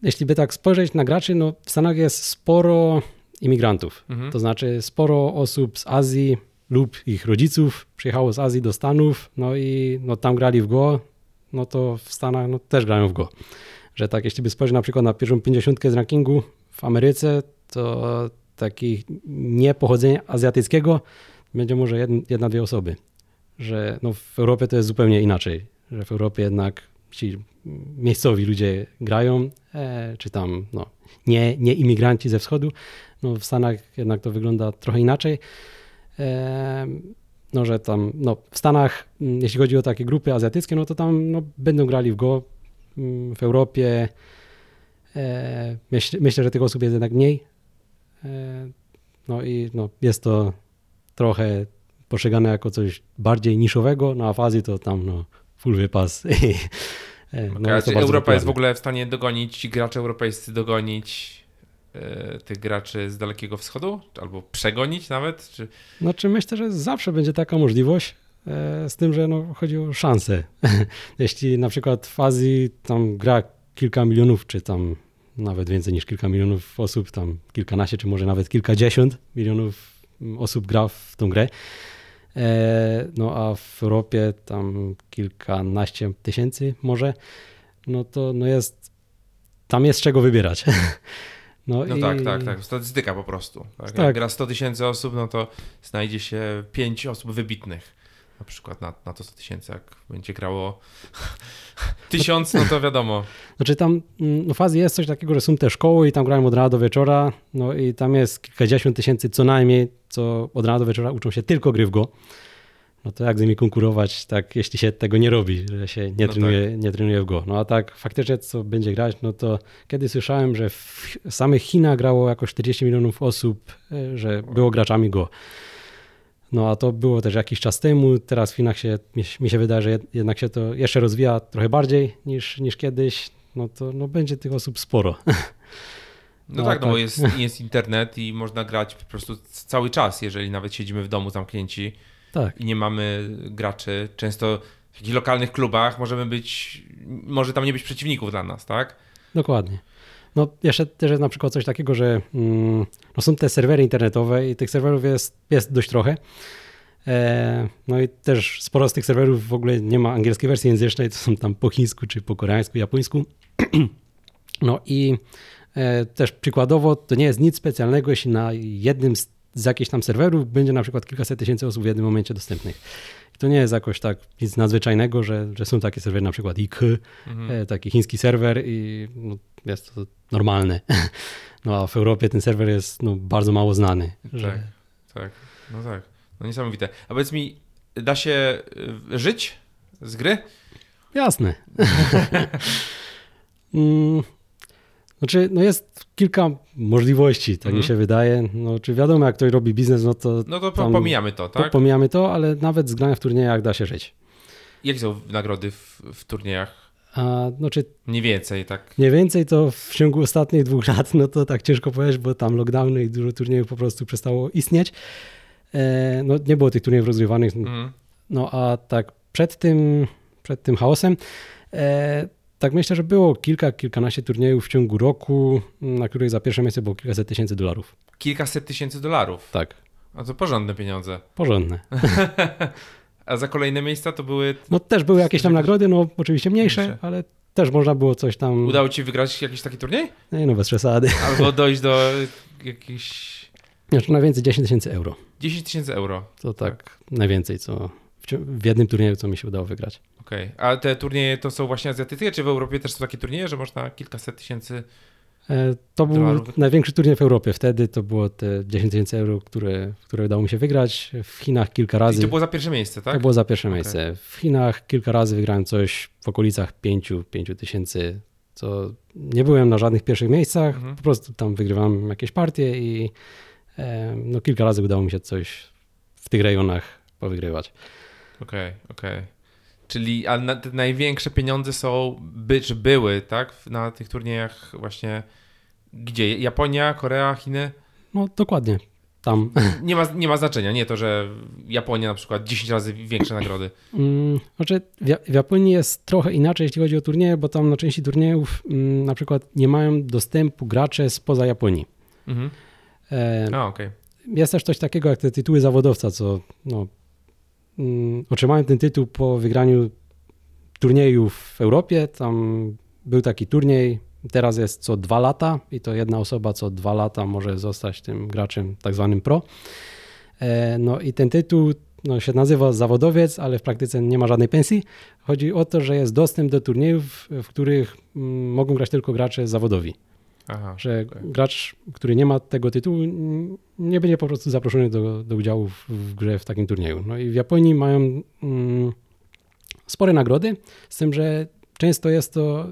jeśli by tak spojrzeć na graczy, no w Stanach jest sporo imigrantów. Mhm. To znaczy sporo osób z Azji lub ich rodziców przyjechało z Azji do Stanów, no i no, tam grali w Go, no to w Stanach no, też grają w Go. Że tak, jeśli by spojrzeć na przykład na pierwszą pięćdziesiątkę z rankingu w Ameryce, to takich nie pochodzenia azjatyckiego będzie może jedna, jedna dwie osoby. Że no, w Europie to jest zupełnie inaczej, że w Europie jednak ci miejscowi ludzie grają, e, czy tam no, nie, nie imigranci ze wschodu. No, w Stanach jednak to wygląda trochę inaczej. E, no, że tam, no, w Stanach, mm, jeśli chodzi o takie grupy azjatyckie, no to tam no, będą grali w Go. Mm, W Europie e, myśl, myślę, że tych osób jest jednak mniej. E, no i no, jest to trochę postrzegane jako coś bardziej niszowego, no a w Azji to tam no, full wypas. E, No, no, jest Europa jest w ogóle w stanie dogonić, gracze europejscy dogonić tych graczy z Dalekiego Wschodu? Albo przegonić nawet? Czy... Znaczy myślę, że zawsze będzie taka możliwość, e, z tym, że no, chodzi o szansę. Jeśli na przykład w Azji tam gra kilka milionów, czy tam nawet więcej niż kilka milionów osób, tam kilkanaście, czy może nawet kilkadziesiąt milionów mm, osób gra w tą grę, e, no a w Europie tam kilkanaście tysięcy może, no to no jest, tam jest czego wybierać. No i- tak, tak, tak. Statystyka po prostu. Tak? Jak Tak. gra 100 tysięcy osób, no to znajdzie się 5 osób wybitnych. Na przykład na, na to 100 tysięcy. Jak będzie grało tysiąc, no to wiadomo. Znaczy tam mm, no Azji jest coś takiego, że są te szkoły i tam grają od rana do wieczora, no i tam jest kilkadziesiąt tysięcy co najmniej, co od rana do wieczora uczą się tylko gry w go. No to jak z nimi konkurować, tak, jeśli się tego nie robi, że się nie, No trenuje, nie trenuje w go. No a tak faktycznie co będzie grać, no to kiedy słyszałem, że w samych Chinach grało jakoś 40 milionów osób, e, że było graczami go. No a to było też jakiś czas temu, teraz w Chinach się, mi, się wydaje, że jed- jednak się to jeszcze rozwija trochę bardziej niż, niż kiedyś, no to no, będzie tych osób sporo. No, No, tak, no bo tak. jest, jest internet i można grać po prostu cały czas, jeżeli nawet siedzimy w domu zamknięci tak, i nie mamy graczy. Często w jakichś lokalnych klubach możemy być, może tam nie być przeciwników dla nas, tak? dokładnie. No jeszcze też jest na przykład coś takiego, że mm, no są te serwery internetowe i tych serwerów jest, jest dość trochę. E, no i też sporo z tych serwerów w ogóle nie ma angielskiej wersji języcznej, to są tam po chińsku, czy po koreańsku, japońsku. No i e, też przykładowo to nie jest nic specjalnego, jeśli na jednym z, z jakichś tam serwerów będzie na przykład kilkaset tysięcy osób w jednym momencie dostępnych. I to nie jest jakoś tak nic nadzwyczajnego, że, że są takie serwery, na przykład IK, Mhm. e, taki chiński serwer i no, jest to normalne. No a w Europie ten serwer jest no, bardzo mało znany. Że, Tak, tak, no tak. No niesamowite. A powiedz mi, da się y, żyć z gry? Jasne. znaczy, no jest kilka możliwości, tak mi Mhm. się wydaje. No, czy wiadomo, jak ktoś robi biznes, no to No to Tam- pomijamy to, tak? pomijamy to, ale nawet z grania w turniejach da się żyć. Jakie są nagrody w, w turniejach? A znaczy, Mniej więcej, tak? mniej więcej to w ciągu ostatnich dwóch lat, no to tak ciężko powiedzieć, bo tam lockdowny i dużo turniejów po prostu przestało istnieć. E, no nie było tych turniejów rozgrywanych, Mhm. No a tak przed tym, przed tym chaosem, e, tak myślę, że było kilka, kilkanaście turniejów w ciągu roku, na których za pierwsze miejsce było kilkaset tysięcy dolarów. Kilkaset tysięcy dolarów. Tak, A to porządne pieniądze. porządne. A za kolejne miejsca to były... No też były jakieś tam nagrody, no oczywiście mniejsze, Mniejsze. ale też można było coś tam... Udało ci wygrać jakiś taki turniej? Nie no, bez przesady. Albo dojść do jakichś Znaczy najwięcej 10 tysięcy euro. 10 tysięcy euro. To tak najwięcej, co w jednym turnieju, co mi się udało wygrać. Okej. A te turnieje to są właśnie azjatyckie, czy w Europie też są takie turnieje, że można kilkaset tysięcy... E, To był Dolarów. największy turniej w Europie. Wtedy to było te 10 tysięcy euro, które, które udało mi się wygrać. W Chinach kilka I razy. to było za pierwsze miejsce, tak? To było za pierwsze Okej. miejsce. W Chinach kilka razy wygrałem coś w okolicach 5, 5 tysięcy, co nie byłem na żadnych pierwszych miejscach, Mhm. po prostu tam wygrywałem jakieś partie i e, no, kilka razy udało mi się coś w tych rejonach powygrywać. Okej, okej. Czyli a na, te największe pieniądze są, by, czy były, tak? Na tych turniejach właśnie gdzie? Japonia, Korea, Chiny? No dokładnie, tam. Nie ma, nie ma znaczenia, nie to, że Japonia na przykład 10 razy większe nagrody. Mm, Znaczy, w Ja- w Japonii jest trochę inaczej, jeśli chodzi o turnieje, bo tam na części turniejów mm, na przykład nie mają dostępu gracze spoza Japonii. Mhm. E, A, okej. Jest też coś takiego jak te tytuły zawodowca, co no, otrzymałem ten tytuł po wygraniu turnieju w Europie. Tam był taki turniej, teraz jest co dwa lata i to jedna osoba co dwa lata może zostać tym graczem tak zwanym pro. E, No i ten tytuł no, się nazywa zawodowiec, ale w praktyce nie ma żadnej pensji. Chodzi o to, że jest dostęp do turniejów, w których mm, mogą grać tylko gracze zawodowi Aha. że okej. gracz, który nie ma tego tytułu, nie będzie po prostu zaproszony do, do udziału w, w grze w takim turnieju. No i w Japonii mają mm, spore nagrody, z tym, że często jest to,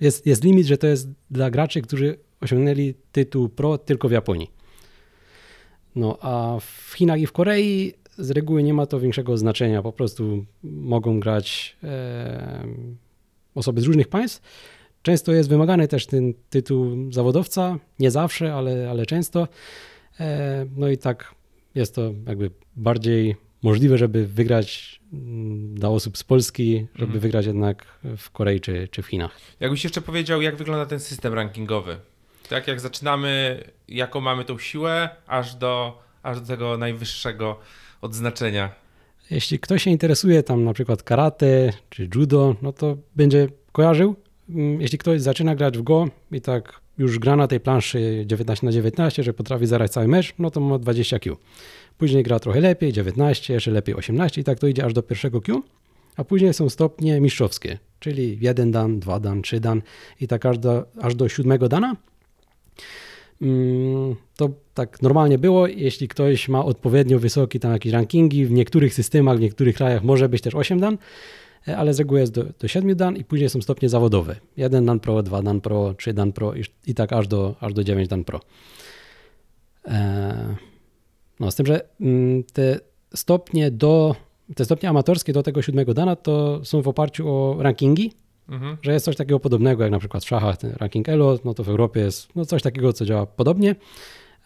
jest, jest limit, że to jest dla graczy, którzy osiągnęli tytuł pro tylko w Japonii. No a w Chinach i w Korei z reguły nie ma to większego znaczenia, po prostu mogą grać e, osoby z różnych państw. Często jest wymagany też ten tytuł zawodowca, nie zawsze, ale, ale często. E, No i tak jest to jakby bardziej możliwe, żeby wygrać mm, dla osób z Polski, żeby Mhm. wygrać jednak w Korei czy, czy w Chinach. Jakbyś jeszcze powiedział, jak wygląda ten system rankingowy? Tak jak zaczynamy, jaką mamy tą siłę, aż do, aż do tego najwyższego odznaczenia. Jeśli ktoś się interesuje tam na przykład karate czy judo, no to będzie kojarzył. Mm, Jeśli ktoś zaczyna grać w Go i tak już gra na tej planszy 19 na 19, że potrafi zarać cały mecz, no to ma 20 Q. Później gra trochę lepiej, 19, jeszcze lepiej 18 i tak to idzie aż do pierwszego Q. A później są stopnie mistrzowskie, czyli jeden dan, dwa dan, trzy dan i tak aż do, aż do siódmego dana. Mm, To tak normalnie było, jeśli ktoś ma odpowiednio wysokie tam jakieś rankingi, w niektórych systemach, w niektórych krajach może być też 8 dan, ale z reguły jest do, do 7 dan i później są stopnie zawodowe. 1 dan pro, 2 dan pro, 3 dan pro i, i tak aż do, aż do 9 dan pro. E, No z tym, że mm, te stopnie do, te stopnie amatorskie do tego 7 dana to są w oparciu o rankingi, Mhm. że jest coś takiego podobnego jak na przykład w szachach, ten ranking ELO, no to w Europie jest no coś takiego, co działa podobnie,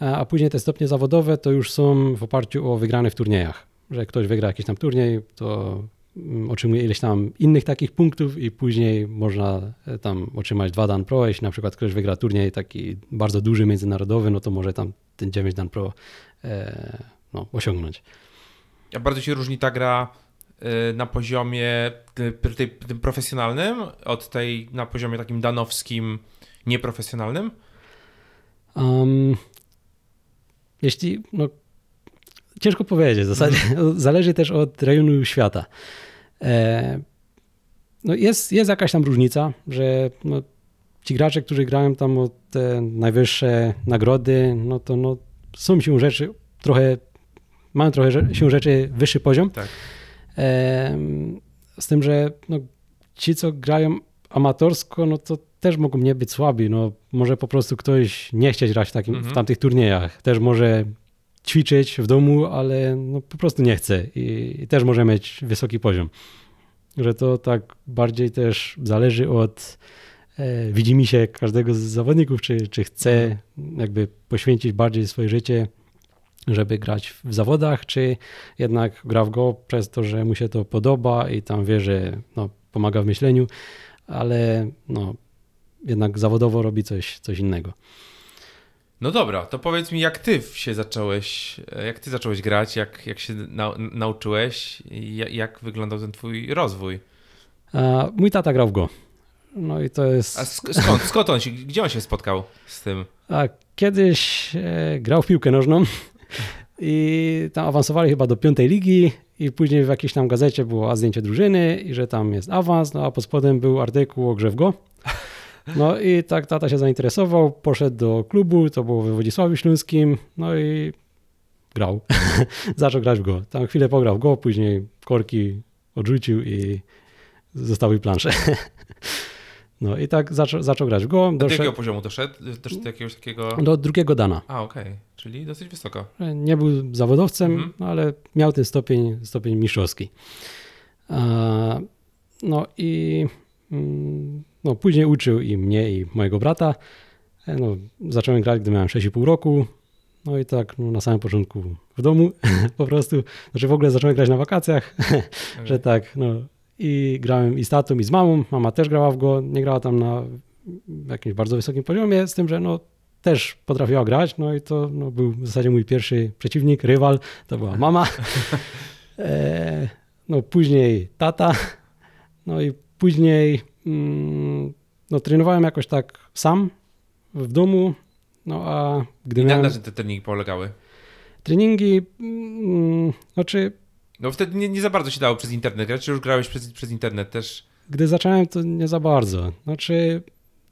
a, a później te stopnie zawodowe to już są w oparciu o wygrane w turniejach, że ktoś wygra jakiś tam turniej, to otrzymuje ileś tam innych takich punktów i później można e, tam otrzymać dwa Dan Pro, jeśli na przykład ktoś wygra turniej taki bardzo duży, międzynarodowy, no to może tam ten 9 Dan Pro e, no, osiągnąć. A bardzo się różni ta gra y, na poziomie tej, tym profesjonalnym od tej na poziomie takim danowskim, nieprofesjonalnym? Um, jeśli, no, ciężko powiedzieć, w zasadzie zależy też od rejonu świata. E, no jest, jest jakaś tam różnica, że no, ci gracze, którzy grają tam o te najwyższe nagrody, no to no, są siłą rzeczy trochę, mają trochę siłą rzeczy wyższy poziom. Tak. Em, Z tym, że no, ci, co grają amatorsko, no to też mogą nie być słabi. No, może po prostu ktoś nie chcieć grać w, takim, Mhm. w tamtych turniejach. Też może ćwiczyć w domu, ale no, po prostu nie chce i, i też może mieć wysoki poziom. Że to tak bardziej też zależy od e, widzi się każdego z zawodników, czy, czy chce jakby poświęcić bardziej swoje życie żeby grać w zawodach, czy jednak gra w go przez to, że mu się to podoba i tam wie, że no, pomaga w myśleniu, ale no, jednak zawodowo robi coś, coś innego. No dobra, to powiedz mi, jak ty się zacząłeś, jak ty zacząłeś grać, jak, jak się nau nauczyłeś i jak wyglądał ten twój rozwój? A, mój tata grał w Go. No i to jest... A sk skąd, skąd on się, gdzie on się spotkał z tym? A kiedyś e, grał w piłkę nożną i tam awansowali chyba do piątej ligi i później w jakiejś tam gazecie było zdjęcie drużyny i że tam jest awans, no a pod spodem był artykuł o grze w Go. No i tak tata się zainteresował, poszedł do klubu, to było we Wodzisławiu Śląskim, no i grał. Zaczął grać w Go. Tam chwilę pograł Go, później korki odrzucił i zostały plansze. No i tak zaczął, zaczął grać w Go. Do jakiego poziomu doszedł? Też do jakiegoś takiego... Do drugiego dana. A, okej. Okay. Czyli dosyć wysoko. Nie był zawodowcem, mhm. no, ale miał ten stopień, stopień mistrzowski. No i mm, no, później uczył i mnie, i mojego brata. E, no, zacząłem grać, gdy miałem 6,5 roku. No i tak no, na samym początku w domu po prostu. Znaczy w ogóle zacząłem grać na wakacjach, że tak, no. I grałem i z tatą, i z mamą. Mama też grała w go, nie grała tam na jakimś bardzo wysokim poziomie, z tym, że no też potrafiła grać, no i to no, był w zasadzie mój pierwszy przeciwnik, rywal, to była mama. E, no później tata, no i później no, trenowałem jakoś tak sam w domu, no a gdy I miałem... na czym te treningi polegały? Treningi, mm, znaczy... No wtedy nie, nie za bardzo się dało przez internet grać, czy już grałeś przez, przez internet też? Gdy zacząłem, to nie za bardzo. Znaczy,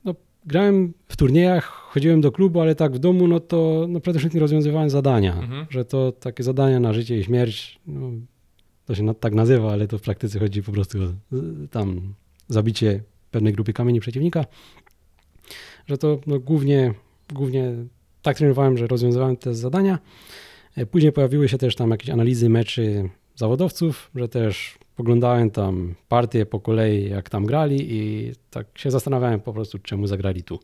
no, grałem w turniejach, chodziłem do klubu, ale tak w domu, no to no, przede wszystkim rozwiązywałem zadania, mhm. że to takie zadania na życie i śmierć, no, to się tak nazywa, ale to w praktyce chodzi po prostu o tam zabicie pewnej grupy kamieni przeciwnika, że to no, głównie, głównie tak trenowałem, że rozwiązywałem te zadania. E, później pojawiły się też tam jakieś analizy meczy zawodowców, że też poglądałem tam partie po kolei, jak tam grali i tak się zastanawiałem po prostu, czemu zagrali tu,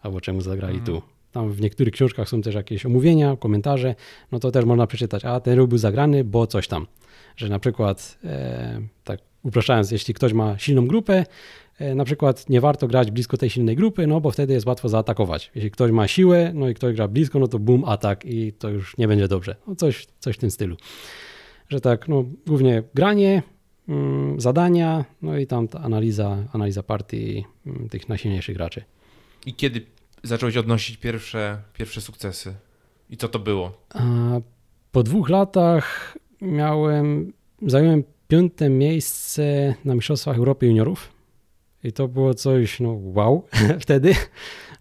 albo czemu zagrali mm. tu. Tam w niektórych książkach są też jakieś omówienia, komentarze, no to też można przeczytać, a ten ruch był zagrany, bo coś tam. Że na przykład, e, tak upraszczając, jeśli ktoś ma silną grupę, e, na przykład nie warto grać blisko tej silnej grupy, no bo wtedy jest łatwo zaatakować. Jeśli ktoś ma siłę, no i ktoś gra blisko, no to boom, atak i to już nie będzie dobrze. No coś, coś w tym stylu. Że tak, no głównie granie, mm, zadania, no i tam ta analiza, analiza partii mm, tych najsilniejszych graczy. I kiedy zacząłeś odnosić pierwsze, pierwsze sukcesy? I co to było? A po dwóch latach miałem, zająłem piąte miejsce na Mistrzostwach Europy Juniorów. I to było coś, no wow, wtedy.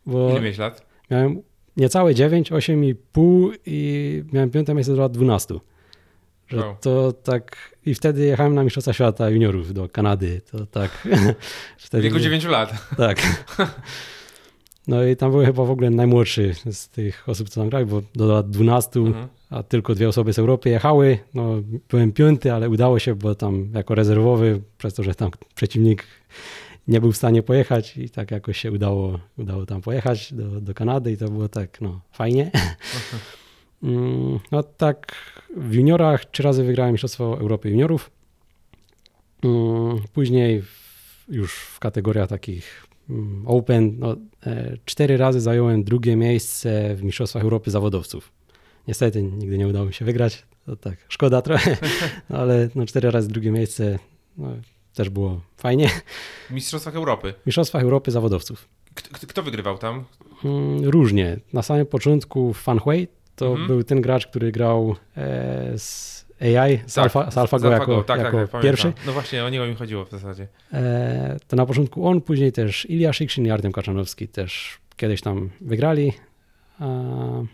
Bo Ile miałeś lat? Miałem niecałe 9, 8,5 i miałem piąte miejsce do lat 12. Że wow. to tak. I wtedy jechałem na Mistrzostwa Świata Juniorów do Kanady. To tak. wtedy, w wieku 9 lat. Tak. No i tam byłem chyba w ogóle najmłodszy z tych osób, co tam grali, bo do lat 12 mhm a tylko dwie osoby z Europy jechały. No, byłem piąty, ale udało się, bo tam jako rezerwowy, przez to, że tam przeciwnik nie był w stanie pojechać i tak jakoś się udało, udało tam pojechać do, do Kanady i to było tak, no, fajnie. Mm, no tak, w juniorach trzy razy wygrałem Mistrzostwo Europy Juniorów. Mm, później już w kategoriach takich Open, no, e, cztery razy zająłem drugie miejsce w Mistrzostwach Europy Zawodowców. Niestety nigdy nie udało mi się wygrać. To tak, szkoda trochę, no, ale no, cztery razy drugie miejsce no, też było fajnie. W Mistrzostwach Europy? W Mistrzostwach Europy zawodowców. Kto, kto wygrywał tam? Hmm, różnie. Na samym początku Fan Hui to mhm. był ten gracz, który grał e, z AI, z, tak, Alpha, z AlphaGo z jako, tak, jako tak, pierwszy. No właśnie, o niego mi chodziło w zasadzie. E, to na początku on, później też Ilya Szykszyn i Artem Kaczanowski też kiedyś tam wygrali. E,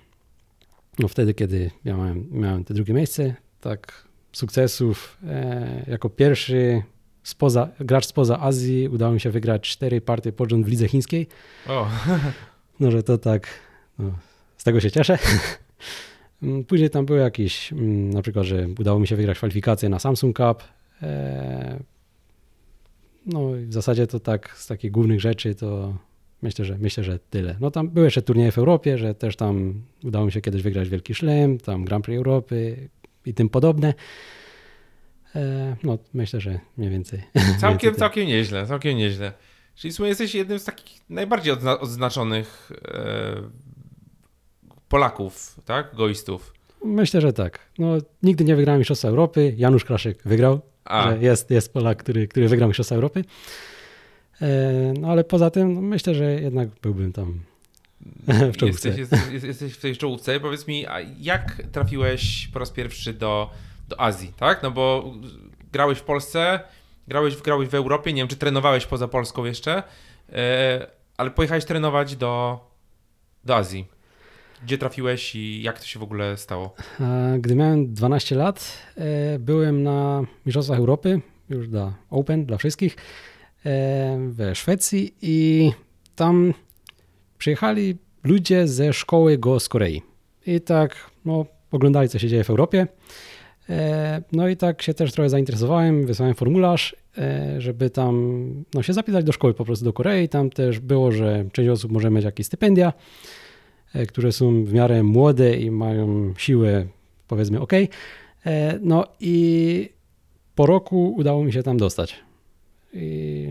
no wtedy, kiedy miałem, miałem te drugie miejsce, tak sukcesów e, jako pierwszy spoza, gracz spoza Azji udało mi się wygrać cztery partie pod w lidze chińskiej. O. No, że to tak, no, z tego się cieszę. Mm, później tam były jakieś, mm, na przykład, że udało mi się wygrać kwalifikacje na Samsung Cup. E, no w zasadzie to tak z takich głównych rzeczy to Myślę, że myślę, że tyle. No tam były jeszcze turnieje w Europie, że też tam udało mi się kiedyś wygrać Wielki Szlem, tam Grand Prix Europy i tym podobne. E, no myślę, że mniej więcej. Całkiem, więcej całkiem nieźle, całkiem nieźle. Czyli w sumie jesteś jednym z takich najbardziej odznaczonych e, Polaków, tak? Goistów. Myślę, że tak. No, nigdy nie wygrałem Mistrzostwa Europy. Janusz Kraszek wygrał. A. Że jest, jest Polak, który, który wygrał Mistrzostwa Europy. E, no ale poza tym no, myślę, że jednak byłbym tam w czołówce. Jesteś, jesteś, jesteś w tej czołówce. Powiedz mi, a jak trafiłeś po raz pierwszy do, do Azji, tak? No bo grałeś w Polsce, grałeś, grałeś w Europie, nie wiem, czy trenowałeś poza Polską jeszcze, e, ale pojechałeś trenować do, do Azji. Gdzie trafiłeś i jak to się w ogóle stało? A Gdy miałem 12 lat, e, byłem na Mistrzostwach Europy, już dla Open, dla wszystkich, e, we Szwecji i tam przyjechali ludzie ze szkoły Go z Korei. I tak, no, oglądali, co się dzieje w Europie. E, No i tak się też trochę zainteresowałem, wysłałem formularz, e, żeby tam no, się zapisać do szkoły po prostu do Korei. Tam też było, że część osób może mieć jakieś stypendia, e, które są w miarę młode i mają siłę, powiedzmy, ok. E, No i po roku udało mi się tam dostać. I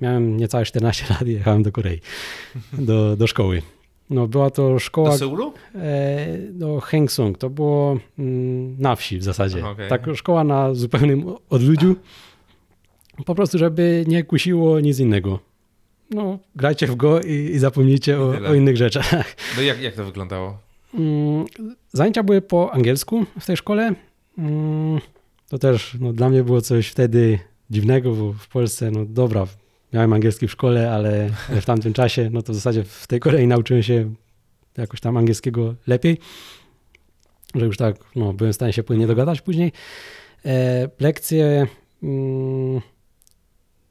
miałem niecałe 14 lat i jechałem do Korei, do, do szkoły. No była to szkoła... Do Seulu? E, do Hengsung. To było mm, na wsi w zasadzie. Aha, okej. Tak, szkoła na zupełnym odludziu. Po prostu, żeby nie kusiło nic innego. No, grajcie w go i, i zapomnijcie I o, o innych rzeczach. No jak, jak to wyglądało? Mm, Zajęcia były po angielsku w tej szkole. Mm, To też no, dla mnie było coś wtedy dziwnego, bo w Polsce, no dobra, miałem angielski w szkole, ale ale w tamtym czasie, no to w zasadzie w tej Korei nauczyłem się jakoś tam angielskiego lepiej, że już tak, no, byłem w stanie się płynnie dogadać później. E, lekcje, mm,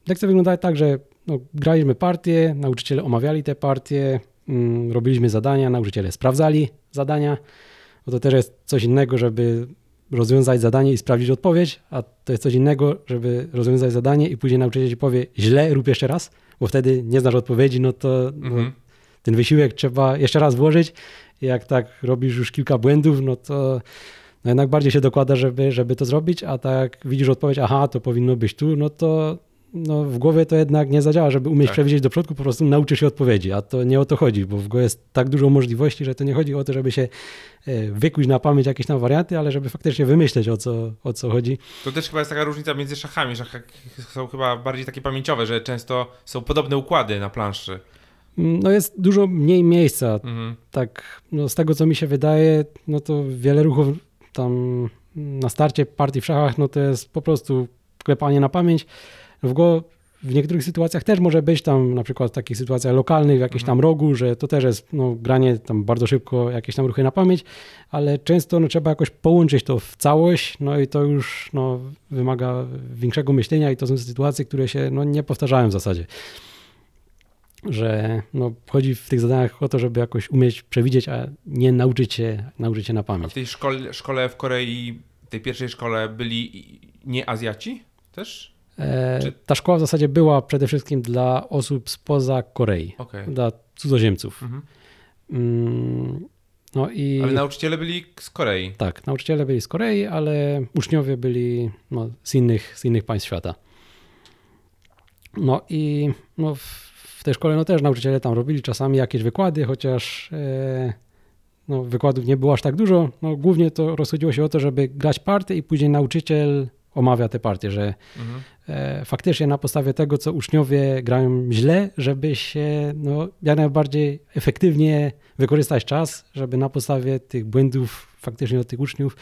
lekcje wyglądały tak, że no, graliśmy partie, nauczyciele omawiali te partie, mm, robiliśmy zadania, nauczyciele sprawdzali zadania, bo to też jest coś innego, żeby rozwiązać zadanie i sprawdzić odpowiedź, a to jest coś innego, żeby rozwiązać zadanie i później nauczyciel ci powie źle, rób jeszcze raz, bo wtedy nie znasz odpowiedzi, no to no, Mhm. ten wysiłek trzeba jeszcze raz włożyć i jak tak robisz już kilka błędów, no to no jednak bardziej się dokłada, żeby, żeby to zrobić, a tak widzisz odpowiedź, aha, to powinno być tu, no to no w głowie to jednak nie zadziała, żeby umieć Tak. przewidzieć do przodku, po prostu nauczysz się odpowiedzi, a to nie o to chodzi, bo w głowie jest tak dużo możliwości, że to nie chodzi o to, żeby się e, wykuć na pamięć jakieś tam warianty, ale żeby faktycznie wymyśleć o co, o co chodzi. To też chyba jest taka różnica między szachami. Szachy są chyba bardziej takie pamięciowe, że często są podobne układy na planszy. Mm, No jest dużo mniej miejsca, Mhm. tak no z tego co mi się wydaje, no to wiele ruchów tam na starcie partii w szachach, no to jest po prostu klepanie na pamięć. W go w niektórych sytuacjach też może być tam na przykład w takich sytuacjach lokalnych, w jakimś tam rogu, że to też jest no, granie tam bardzo szybko, jakieś tam ruchy na pamięć, ale często no, trzeba jakoś połączyć to w całość, no i to już no, wymaga większego myślenia i to są sytuacje, które się no, nie powtarzają w zasadzie że no, chodzi w tych zadaniach o to, żeby jakoś umieć przewidzieć, a nie nauczyć się, nauczyć się na A pamięć. w tej szkole, szkole w Korei, tej pierwszej szkole byli nie Azjaci też? E, Czy- Ta szkoła w zasadzie była przede wszystkim dla osób spoza Korei, Okej. dla cudzoziemców. Mhm. Mm, No i Ale nauczyciele byli z Korei. tak, nauczyciele byli z Korei, ale uczniowie byli no, z, innych, z innych państw świata. No i no, w- tej szkole no, też nauczyciele tam robili czasami jakieś wykłady, chociaż e, no, wykładów nie było aż tak dużo. No, głównie to rozchodziło się o to, żeby grać partie i później nauczyciel omawia te partie, że Mhm. e, faktycznie na podstawie tego, co uczniowie grają źle, żeby się no, jak najbardziej efektywnie wykorzystać czas, żeby na podstawie tych błędów faktycznie od tych uczniów,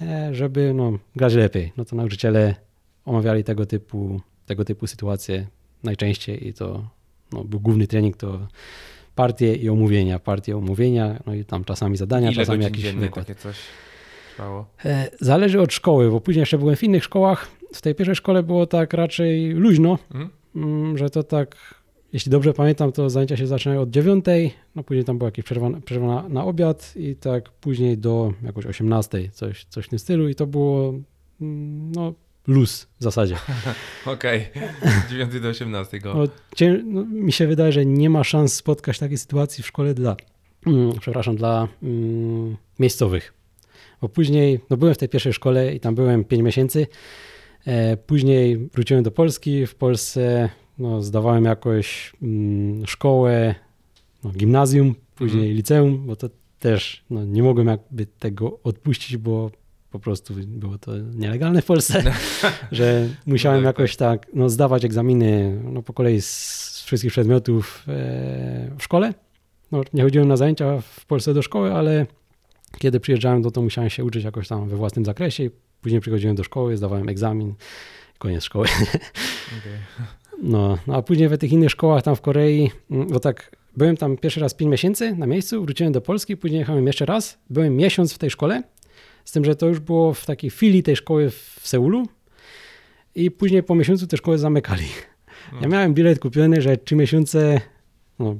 e, żeby no, grać lepiej. No to nauczyciele omawiali tego typu, tego typu sytuacje najczęściej i to no, był główny trening to partie i omówienia, partie, omówienia, no i tam czasami zadania, Ile czasami jakiś wykład. takie coś trwało? E, Zależy od szkoły, bo później jeszcze byłem w innych szkołach. W tej pierwszej szkole było tak raczej luźno, Mhm. mm, że to tak, jeśli dobrze pamiętam, to zajęcia się zaczynają od dziewiątej, no później tam była jakaś przerwa, przerwa na, obiad i tak później do jakoś 18, coś, coś w tym stylu i to było mm, no luz w zasadzie. Okej, 9 do 18 go. No, cię, no, mi się wydaje, że nie ma szans spotkać takiej sytuacji w szkole dla, mm, przepraszam, dla mm, miejscowych. Bo później, no byłem w tej pierwszej szkole i tam byłem 5 miesięcy. E, później wróciłem do Polski. W Polsce no, zdawałem jakoś mm, szkołę, no, gimnazjum, później Mhm. liceum, bo to też no, nie mogłem jakby tego odpuścić, bo po prostu było to nielegalne w Polsce, że musiałem No tak, jakoś tak no, zdawać egzaminy no, po kolei z wszystkich przedmiotów e, w szkole. No, nie chodziłem na zajęcia w Polsce do szkoły, ale kiedy przyjeżdżałem, no, to musiałem się uczyć jakoś tam we własnym zakresie. Później przychodziłem do szkoły, zdawałem egzamin, koniec szkoły. No, no a później w tych innych szkołach tam w Korei, mm, bo tak byłem tam pierwszy raz 5 miesięcy na miejscu, wróciłem do Polski, później jechałem jeszcze raz, byłem miesiąc w tej szkole, z tym, że to już było w takiej filii tej szkoły w Seulu i później po miesiącu tę szkołę zamykali. Ja No. miałem bilet kupiony, że 3 miesiące, no,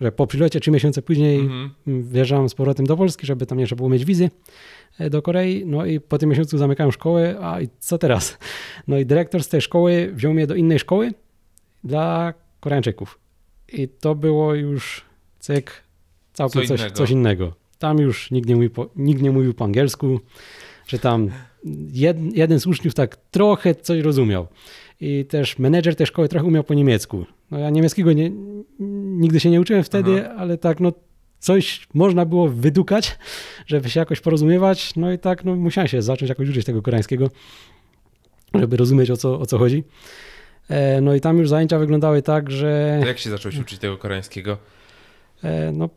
że po przylocie 3 miesiące później Mhm. wjeżdżałem z powrotem do Polski, żeby tam trzeba było mieć wizy e, do Korei. No i po tym miesiącu zamykałem szkołę, a i co teraz? No i dyrektor z tej szkoły wziął mnie do innej szkoły dla Koreańczyków. I to było już cyk, całkiem Co coś, innego. coś innego. Tam już nikt nie, mówił po, nikt nie mówił po angielsku, że tam jed, jeden z uczniów tak trochę coś rozumiał. I też menedżer tej szkoły trochę umiał po niemiecku. No ja niemieckiego nie, nigdy się nie uczyłem wtedy, Aha. ale tak no coś można było wydukać, żeby się jakoś porozumiewać. No i tak no, musiałem się zacząć jakoś uczyć tego koreańskiego, żeby rozumieć o co, o co chodzi. E, No i tam już zajęcia wyglądały tak, że To jak się zacząłeś uczyć tego koreańskiego? e, no,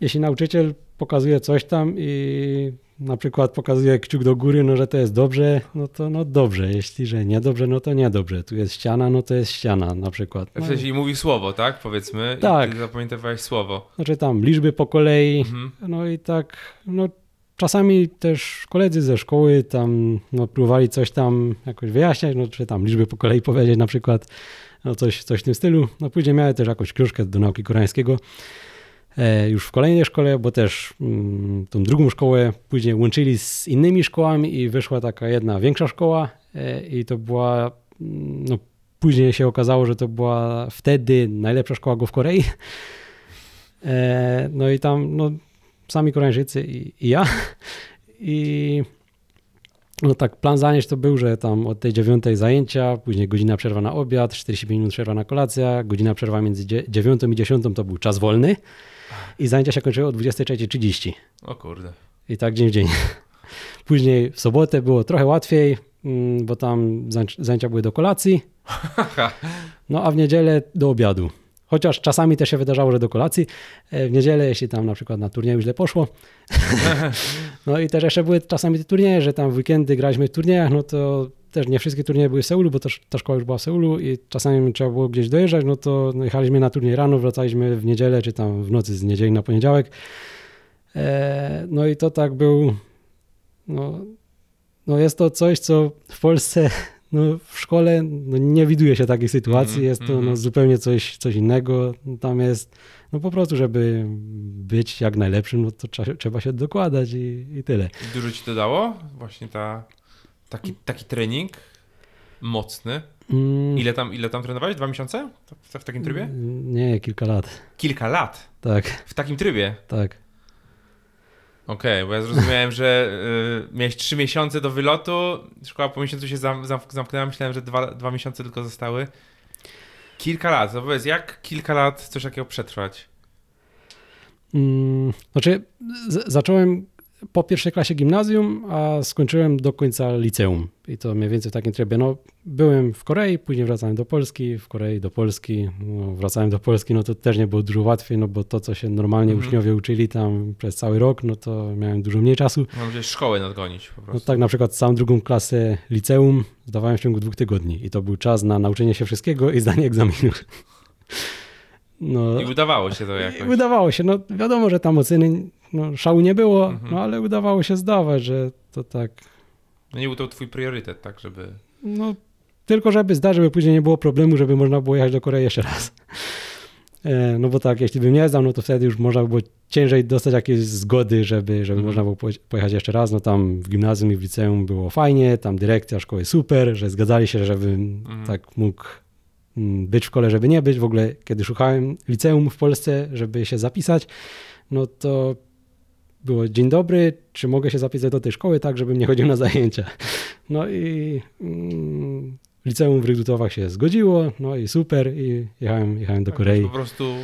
jeśli nauczyciel pokazuje coś tam i na przykład pokazuje kciuk do góry, no że to jest dobrze, no to no dobrze. Jeśli, że niedobrze, no to niedobrze. Tu jest ściana, no to jest ściana na przykład. No, W sensie i mówi słowo, tak? Powiedzmy. Tak. I ty zapamiętywałeś słowo. znaczy tam liczby po kolei, Mhm. No i tak, no czasami też koledzy ze szkoły tam no, próbowali coś tam jakoś wyjaśniać, no czy tam liczby po kolei powiedzieć na przykład, no coś, coś w tym stylu. No później miałem też jakąś książkę do nauki koreańskiego już w kolejnej szkole, bo też mm, tą drugą szkołę później łączyli z innymi szkołami i wyszła taka jedna większa szkoła e, i to była, mm, no później się okazało, że to była wtedy najlepsza szkoła go w Korei. E, no i tam no, sami Koreańczycy i, i ja. I no tak, plan zajęć to był, że tam od tej dziewiątej zajęcia, później godzina przerwa na obiad, 45 minut przerwa na kolację, godzina przerwa między dzie- dziewiątą i dziesiątą to był czas wolny i zajęcia się kończyły o 23.30 O kurde. i tak dzień w dzień. Później w sobotę było trochę łatwiej, mm, bo tam zajęcia były do kolacji, no a w niedzielę do obiadu. Chociaż czasami też się wydarzało, że do kolacji. E, W niedzielę, jeśli tam na przykład na turnieju źle poszło. No i też jeszcze były czasami te turnieje, że tam w weekendy graliśmy w turniejach, no to też nie wszystkie turnieje były w Seulu, bo też ta szkoła już była w Seulu i czasami trzeba było gdzieś dojeżdżać, no to no, jechaliśmy na turniej rano, wracaliśmy w niedzielę, czy tam w nocy z niedzieli na poniedziałek. E, No i to tak był, no, no jest to coś, co w Polsce no, w szkole no, nie widuje się takiej sytuacji, Mhm, jest to no, mhm. zupełnie coś, coś innego. Tam jest, no po prostu, żeby być jak najlepszym, no to trzeba, trzeba się dokładać i, i tyle. I Dużo ci to dało? Właśnie ta, taki, taki trening mocny. Mm, Ile tam, ile tam trenowałeś? Dwa miesiące? W, w takim trybie? Nie, kilka lat. Kilka lat. Tak, W takim trybie. tak. Okej, bo ja zrozumiałem, że y, miałeś trzy miesiące do wylotu, szkoła po miesiącu się zam, zam, zamknęła, myślałem, że dwa, dwa miesiące tylko zostały. Kilka lat, to powiedz, jak kilka lat coś takiego przetrwać? Mm, Znaczy, z- zacząłem po pierwszej klasie gimnazjum, a skończyłem do końca liceum. I to mniej więcej w takim trybie. No, byłem w Korei, później wracałem do Polski, w Korei do Polski. No, wracałem do Polski, no to też nie było dużo łatwiej, no bo to, co się normalnie Mhm. uczniowie uczyli tam przez cały rok, no to miałem dużo mniej czasu. Mam gdzieś szkołę nadgonić po No prostu. tak na przykład całą drugą klasę liceum zdawałem w ciągu dwóch tygodni i to był czas na nauczenie się wszystkiego i zdanie egzaminu. No, I udawało się to jakoś. Udawało się, no wiadomo, że tam oceny, no szału nie było, Mhm. no ale udawało się zdawać, że to tak, No nie był to twój priorytet, tak, żeby... no tylko żeby zdać, żeby później nie było problemu, żeby można było jechać do Korei jeszcze raz. E, No bo tak, jeśli bym nie zdał, no to wtedy już można by było ciężej dostać jakieś zgody, żeby, żeby Mhm. można było poje- pojechać jeszcze raz. No tam w gimnazjum i w liceum było fajnie, tam dyrekcja szkoły super, że zgadzali się, żebym Mhm. tak mógł mm, być w szkole, żeby nie być. W ogóle, kiedy szukałem liceum w Polsce, żeby się zapisać, no to było dzień dobry, czy mogę się zapisać do tej szkoły, tak, żebym nie chodził na zajęcia. No i mm, liceum w Rydutowach się zgodziło, no i super i jechałem, jechałem do Tak, Korei. Po prostu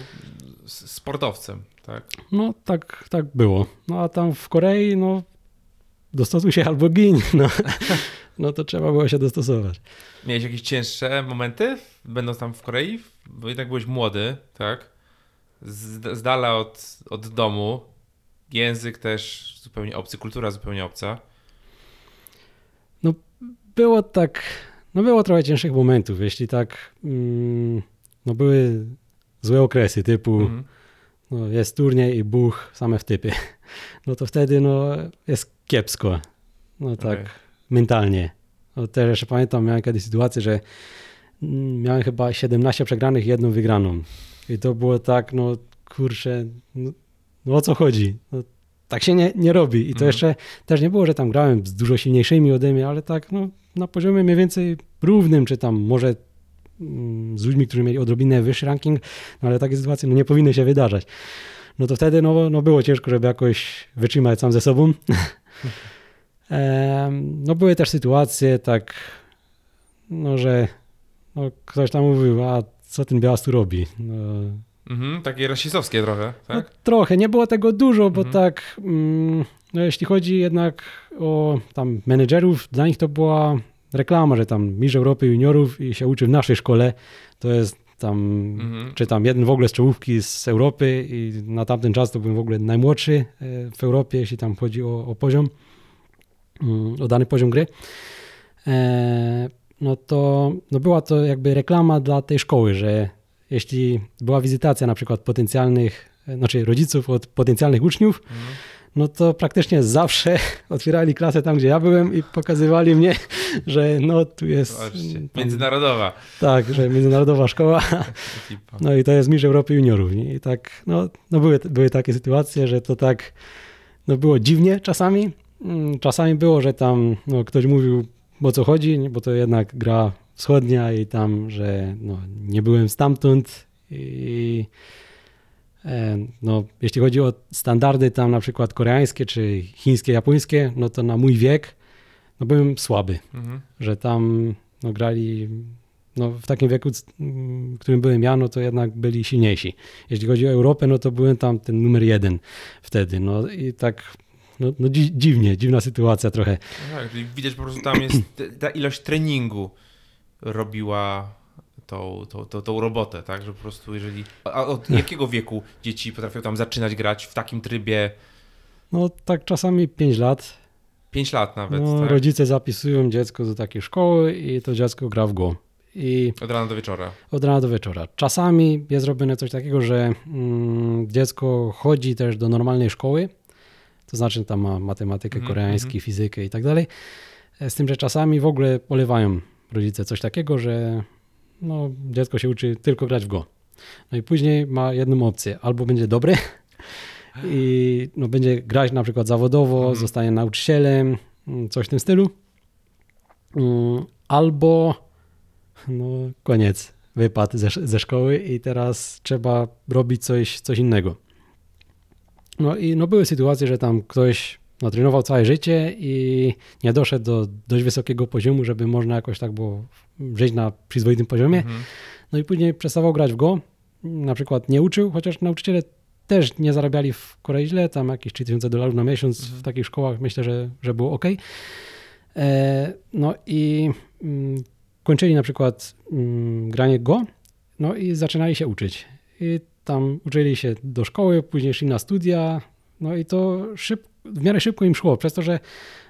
sportowcem. tak? No tak, tak było. No a tam w Korei, no dostosuj się albo gin, no, no to trzeba było się dostosować. Miałeś jakieś cięższe momenty, będąc tam w Korei? Bo jednak byłeś młody, tak? Z, z dala od, od domu. Język też zupełnie obcy, kultura zupełnie obca. Było tak, no było trochę cięższych momentów, jeśli tak, mm, no były złe okresy typu Mhm. no jest turniej i buch, same wtypy. No to wtedy no jest kiepsko, no tak Okej. mentalnie. No też jeszcze pamiętam, miałem kiedyś sytuację, że mm, miałem chyba 17 przegranych i jedną wygraną. I to było tak, no kurczę, no, no o co chodzi? No, tak się nie, nie robi. I to Mhm. jeszcze też nie było, że tam grałem z dużo silniejszymi ode mnie, ale tak no, na poziomie mniej więcej równym, czy tam może mm, z ludźmi, którzy mieli odrobinę wyższy ranking, no ale takie sytuacje no, nie powinny się wydarzać. No to wtedy no, no było ciężko, żeby jakoś wytrzymać sam ze sobą. No były też sytuacje tak, no że no, ktoś tam mówił, a co ten Białas tu robi? No, Mhm, takie rasistowskie trochę, no, tak? trochę, nie było tego dużo, bo Mhm. tak, mm, no, jeśli chodzi jednak o tam menedżerów, dla nich to była reklama, że tam mistrz Europy juniorów i się uczy w naszej szkole, to jest tam, Mhm. czy tam jeden w ogóle z czołówki z Europy i na tamten czas to byłem w ogóle najmłodszy e, w Europie, jeśli tam chodzi o, o poziom, mm, o dany poziom gry. E, no to no była to jakby reklama dla tej szkoły, że jeśli była wizytacja na przykład potencjalnych, e, znaczy rodziców od potencjalnych uczniów, Mhm. no to praktycznie zawsze otwierali klasę tam, gdzie ja byłem i pokazywali mnie, że no tu jest Zobaczcie, tam, międzynarodowa tak, że międzynarodowa szkoła, no i to jest mistrz Europy juniorów. Nie? I tak, no, no były, były takie sytuacje, że to tak, no było dziwnie czasami. Mm, Czasami było, że tam no, ktoś mówił o co chodzi, bo to jednak gra wschodnia i tam, że no, nie byłem stamtąd i e, no, jeśli chodzi o standardy tam na przykład koreańskie czy chińskie, japońskie, no to na mój wiek no, byłem słaby Mhm. że tam no, grali no, w takim wieku, w którym byłem ja, no to jednak byli silniejsi. Jeśli chodzi o Europę, no to byłem tam ten numer jeden wtedy. No i tak no, no dzi dziwnie, dziwna sytuacja trochę. No tak, czyli widać po prostu tam jest ta ilość treningu robiła tą, tą, tą, tą robotę, tak? Że po prostu jeżeli... A od jakiego wieku dzieci potrafią tam zaczynać grać w takim trybie No tak czasami 5 lat. 5 lat nawet, No, tak? Rodzice zapisują dziecko do takiej szkoły i to dziecko gra w go. I Od rana do wieczora. od rana do wieczora. Czasami jest robione coś takiego, że mm, dziecko chodzi też do normalnej szkoły, to znaczy tam ma matematykę, Mhm, koreański, mhm. fizykę i tak dalej. E, Z tym, że czasami w ogóle polewają rodzice coś takiego, że no, dziecko się uczy tylko grać w go. No i później ma jedną opcję. Albo będzie dobry i no, będzie grać na przykład zawodowo, Mhm. zostanie nauczycielem, mm, coś w tym stylu. Mm, Albo no koniec, wypadł ze, ze szkoły i teraz trzeba robić coś, coś innego. No i no były sytuacje, że tam ktoś no, trenował całe życie i nie doszedł do dość wysokiego poziomu, żeby można jakoś tak było żyć na przyzwoitym poziomie. Mhm. No i później przestawał grać w go, na przykład nie uczył, chociaż nauczyciele też nie zarabiali w Korei źle, tam jakieś 3000 dolarów na miesiąc w Mhm. takich szkołach, myślę, że, że było ok. E, no i mm, kończyli na przykład mm, granie go, no i zaczynali się uczyć. I tam uczyli się do szkoły, później szli na studia, no i to szyb, w miarę szybko im szło, przez to, że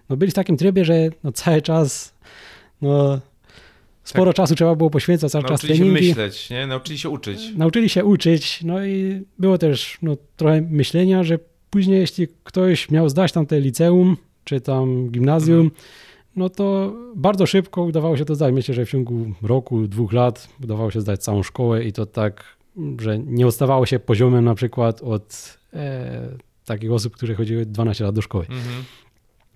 no byli w takim trybie, że no cały czas no, sporo czasu trzeba było poświęcać, cały czas Nauczyli się treningi. myśleć, nie? Nauczyli się uczyć. Nauczyli się uczyć, no i było też no, trochę myślenia, że później jeśli ktoś miał zdać tam te liceum, czy tam gimnazjum, Mhm. no to bardzo szybko udawało się to zdać. Myślę, że w ciągu roku, dwóch lat udawało się zdać całą szkołę i to tak, że nie odstawało się poziomem na przykład od e, takich osób, które chodziły 12 lat do szkoły. Mhm.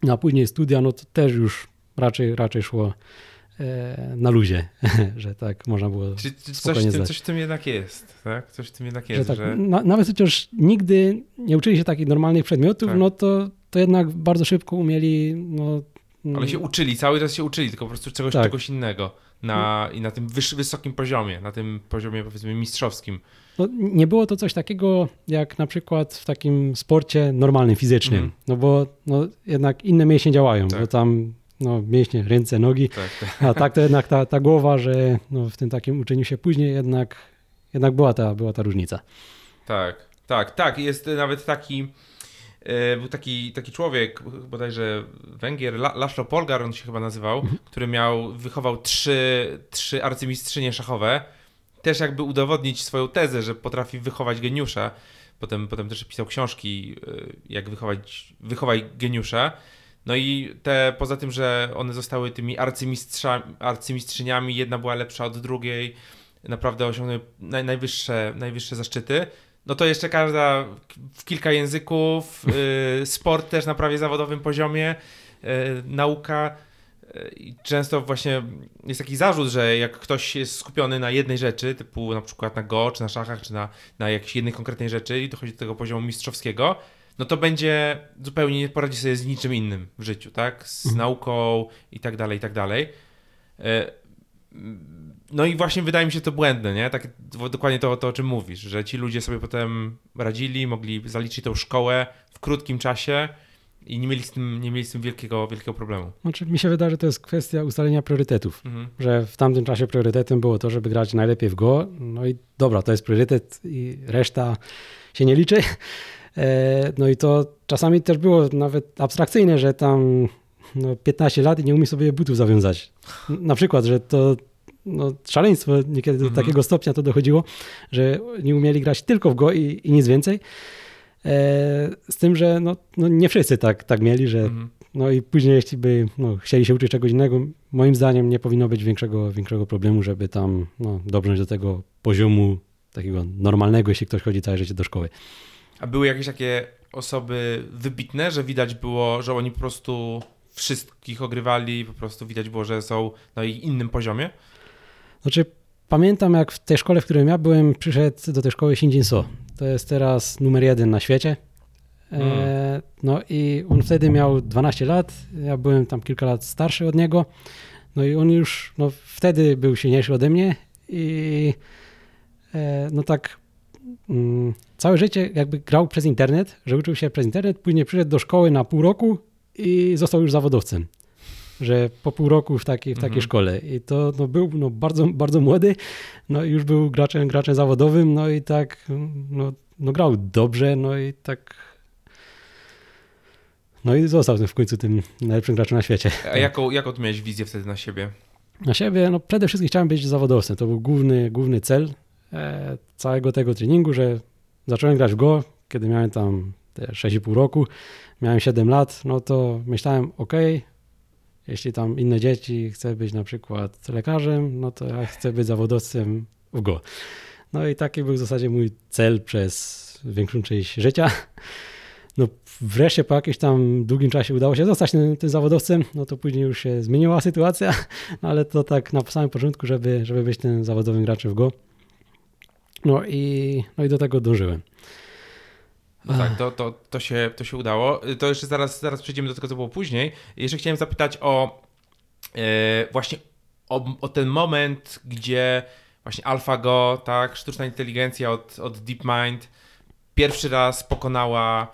No, a później studia, no to też już raczej, raczej szło e, na luzie, że tak można było Czy, czy coś, zdać. coś w tym jednak jest, tak? Coś w tym jednak że jest, tak, że... na, nawet chociaż nigdy nie uczyli się takich normalnych przedmiotów, Tak. no to, to jednak bardzo szybko umieli no, Ale się uczyli, cały czas się uczyli, tylko po prostu czegoś, Tak. czegoś innego. Na, I na tym wyż, wysokim poziomie, na tym poziomie powiedzmy mistrzowskim. No, nie było to coś takiego jak na przykład w takim sporcie normalnym, fizycznym. Mhm. No bo no, jednak inne mięśnie działają, Tak. bo tam no, mięśnie, ręce, nogi, Tak, tak. a tak to jednak ta, ta głowa, że no, w tym takim uczeniu się później jednak, jednak była, ta, była ta różnica. Tak, tak, tak. Jest nawet taki, był taki, taki człowiek, bodajże Węgier, La, Laszlo Polgar on się chyba nazywał, który miał, wychował trzy, trzy arcymistrzynie szachowe. Też jakby udowodnić swoją tezę, że potrafi wychować geniusza. Potem, potem też pisał książki, e, jak wychować, wychowaj geniusza. No i te, poza tym, że one zostały tymi arcymistrzyniami, jedna była lepsza od drugiej, naprawdę osiągnęły naj, najwyższe, najwyższe zaszczyty. No to jeszcze każda w kilka języków, y, sport też na prawie zawodowym poziomie, y, nauka. y, I często właśnie jest taki zarzut, że jak ktoś jest skupiony na jednej rzeczy, typu na przykład na go, czy na szachach, czy na, na jakiejś jednej konkretnej rzeczy i dochodzi do tego poziomu mistrzowskiego, no to będzie zupełnie nie poradzi sobie z niczym innym w życiu, tak? Z nauką i tak dalej, i tak dalej. No i właśnie wydaje mi się to błędne, nie? Tak dokładnie to, to o czym mówisz, że ci ludzie sobie potem radzili, mogli zaliczyć tą szkołę w krótkim czasie i nie mieli z tym, nie mieli z tym wielkiego, wielkiego problemu. Znaczy, mi się wydaje, że to jest kwestia ustalenia priorytetów. Mhm. Że w tamtym czasie priorytetem było to, żeby grać najlepiej w Go. No i dobra, to jest priorytet i reszta się nie liczy. E, No i to czasami też było nawet abstrakcyjne, że tam no, 15 lat i nie umie sobie butów zawiązać. Na przykład, że to no, szaleństwo niekiedy do Mhm. takiego stopnia to dochodziło, że nie umieli grać tylko w Go i, i nic więcej. E, Z tym, że no, no nie wszyscy tak, tak mieli, że Mhm. no i później, jeśli by no, chcieli się uczyć czegoś innego, moim zdaniem nie powinno być większego, większego problemu, żeby tam no, dobrnąć do tego poziomu takiego normalnego, jeśli ktoś chodzi całe życie do szkoły. A były jakieś takie osoby wybitne, że widać było, że oni po prostu wszystkich ogrywali, po prostu widać było, że są na ich innym poziomie? Znaczy, pamiętam jak w tej szkole, w której ja byłem, przyszedł do tej szkoły Shinjin So. To jest teraz numer jeden na świecie. E, no i on wtedy miał 12 lat, ja byłem tam kilka lat starszy od niego. No i on już no, wtedy był silniejszy ode mnie i e, no tak mm, całe życie jakby grał przez internet, że uczył się przez internet, później przyszedł do szkoły na pół roku i został już zawodowcem. Że po pół roku w takiej, w takiej Mhm. szkole. I to no, był no, bardzo, bardzo młody, no i już był graczem, graczem zawodowym, no i tak no, no, grał dobrze, no i tak no i został w końcu tym najlepszym graczem na świecie. A jaką, jaką ty miałeś wizję wtedy na siebie? Na siebie, no przede wszystkim chciałem być zawodowcem. To był główny, główny cel e, całego tego treningu, że zacząłem grać w Go, kiedy miałem tam te 6,5 roku, miałem 7 lat, no to myślałem, ok, jeśli tam inne dzieci chce być na przykład lekarzem, no to ja chcę być zawodowcem w Go. No i taki był w zasadzie mój cel przez większą część życia. No wreszcie po jakimś tam długim czasie udało się zostać tym, tym zawodowcem, no to później już się zmieniła sytuacja, no ale to tak na samym początku, żeby, żeby być tym zawodowym graczem w Go. No i, no i do tego dążyłem. No tak, to, to, to, się, to się udało. To jeszcze zaraz, zaraz przejdziemy do tego, co było później. Jeszcze chciałem zapytać o e, właśnie o, o ten moment, gdzie właśnie AlphaGo, tak, sztuczna inteligencja od, od DeepMind pierwszy raz pokonała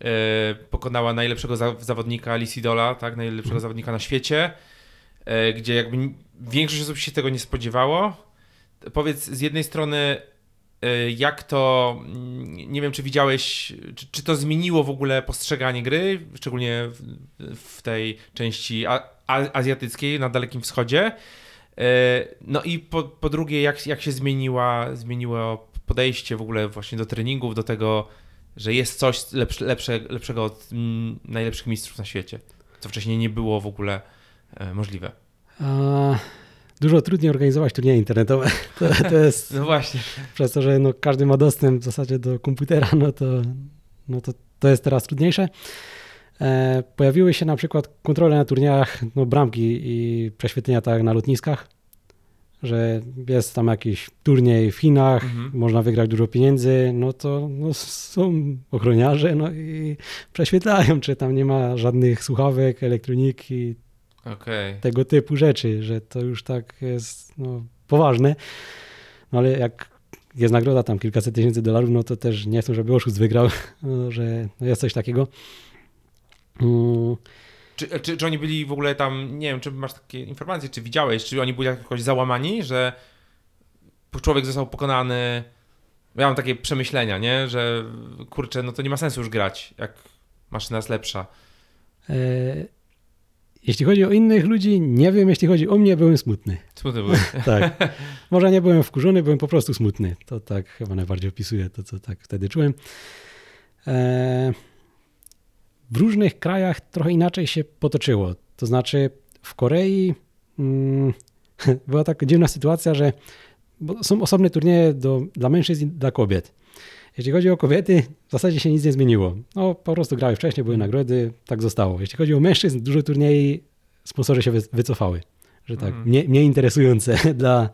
e, pokonała najlepszego za, zawodnika Lisidola, tak, najlepszego zawodnika na świecie, e, gdzie jakby większość osób się tego nie spodziewało. Powiedz z jednej strony Y, Jak to, mm, nie wiem, czy widziałeś, czy, czy to zmieniło w ogóle postrzeganie gry, szczególnie w, w tej części a, a, azjatyckiej na Dalekim Wschodzie. Y, No i po, po drugie, jak, jak się zmieniła, zmieniło podejście w ogóle właśnie do treningów, do tego, że jest coś lepsze, lepsze, lepszego od mm, najlepszych mistrzów na świecie, co wcześniej nie było w ogóle e, możliwe. A, dużo trudniej organizować turnieje internetowe. To, to jest No właśnie. przez to, że no, każdy ma dostęp w zasadzie do komputera, no to, no to, to jest teraz trudniejsze. E, pojawiły się na przykład kontrole na turniejach, no, bramki i prześwietlenia tak na lotniskach, że jest tam jakiś turniej w Chinach, Mhm. można wygrać dużo pieniędzy, no to no, są ochroniarze no i prześwietlają, czy tam nie ma żadnych słuchawek, elektroniki, Okej. tego typu rzeczy, że to już tak jest no, poważne. No ale jak jest nagroda tam kilkaset tysięcy dolarów, no to też nie chcę, żeby oszust wygrał, no, że jest coś takiego. Mm, Czy, czy, czy oni byli w ogóle tam, nie wiem, czy masz takie informacje, czy widziałeś, czy oni byli jakoś załamani, że człowiek został pokonany. Ja mam takie przemyślenia, nie? Że kurczę, no to nie ma sensu już grać, jak maszyna jest lepsza. e, jeśli chodzi o innych ludzi, nie wiem, jeśli chodzi o mnie, byłem smutny. Smutny były. Tak. Może nie byłem wkurzony, byłem po prostu smutny. To tak chyba najbardziej opisuje to, co tak wtedy czułem. E, w różnych krajach trochę inaczej się potoczyło. To znaczy w Korei mm, była taka dziwna sytuacja, że są osobne turnieje do, dla mężczyzn i dla kobiet. Jeśli chodzi o kobiety, w zasadzie się nic nie zmieniło. No, po prostu grały wcześniej, były nagrody, tak zostało. Jeśli chodzi o mężczyzn, dużo turniej sponsorzy się wy- wycofały. Że tak, mniej, mniej interesujące dla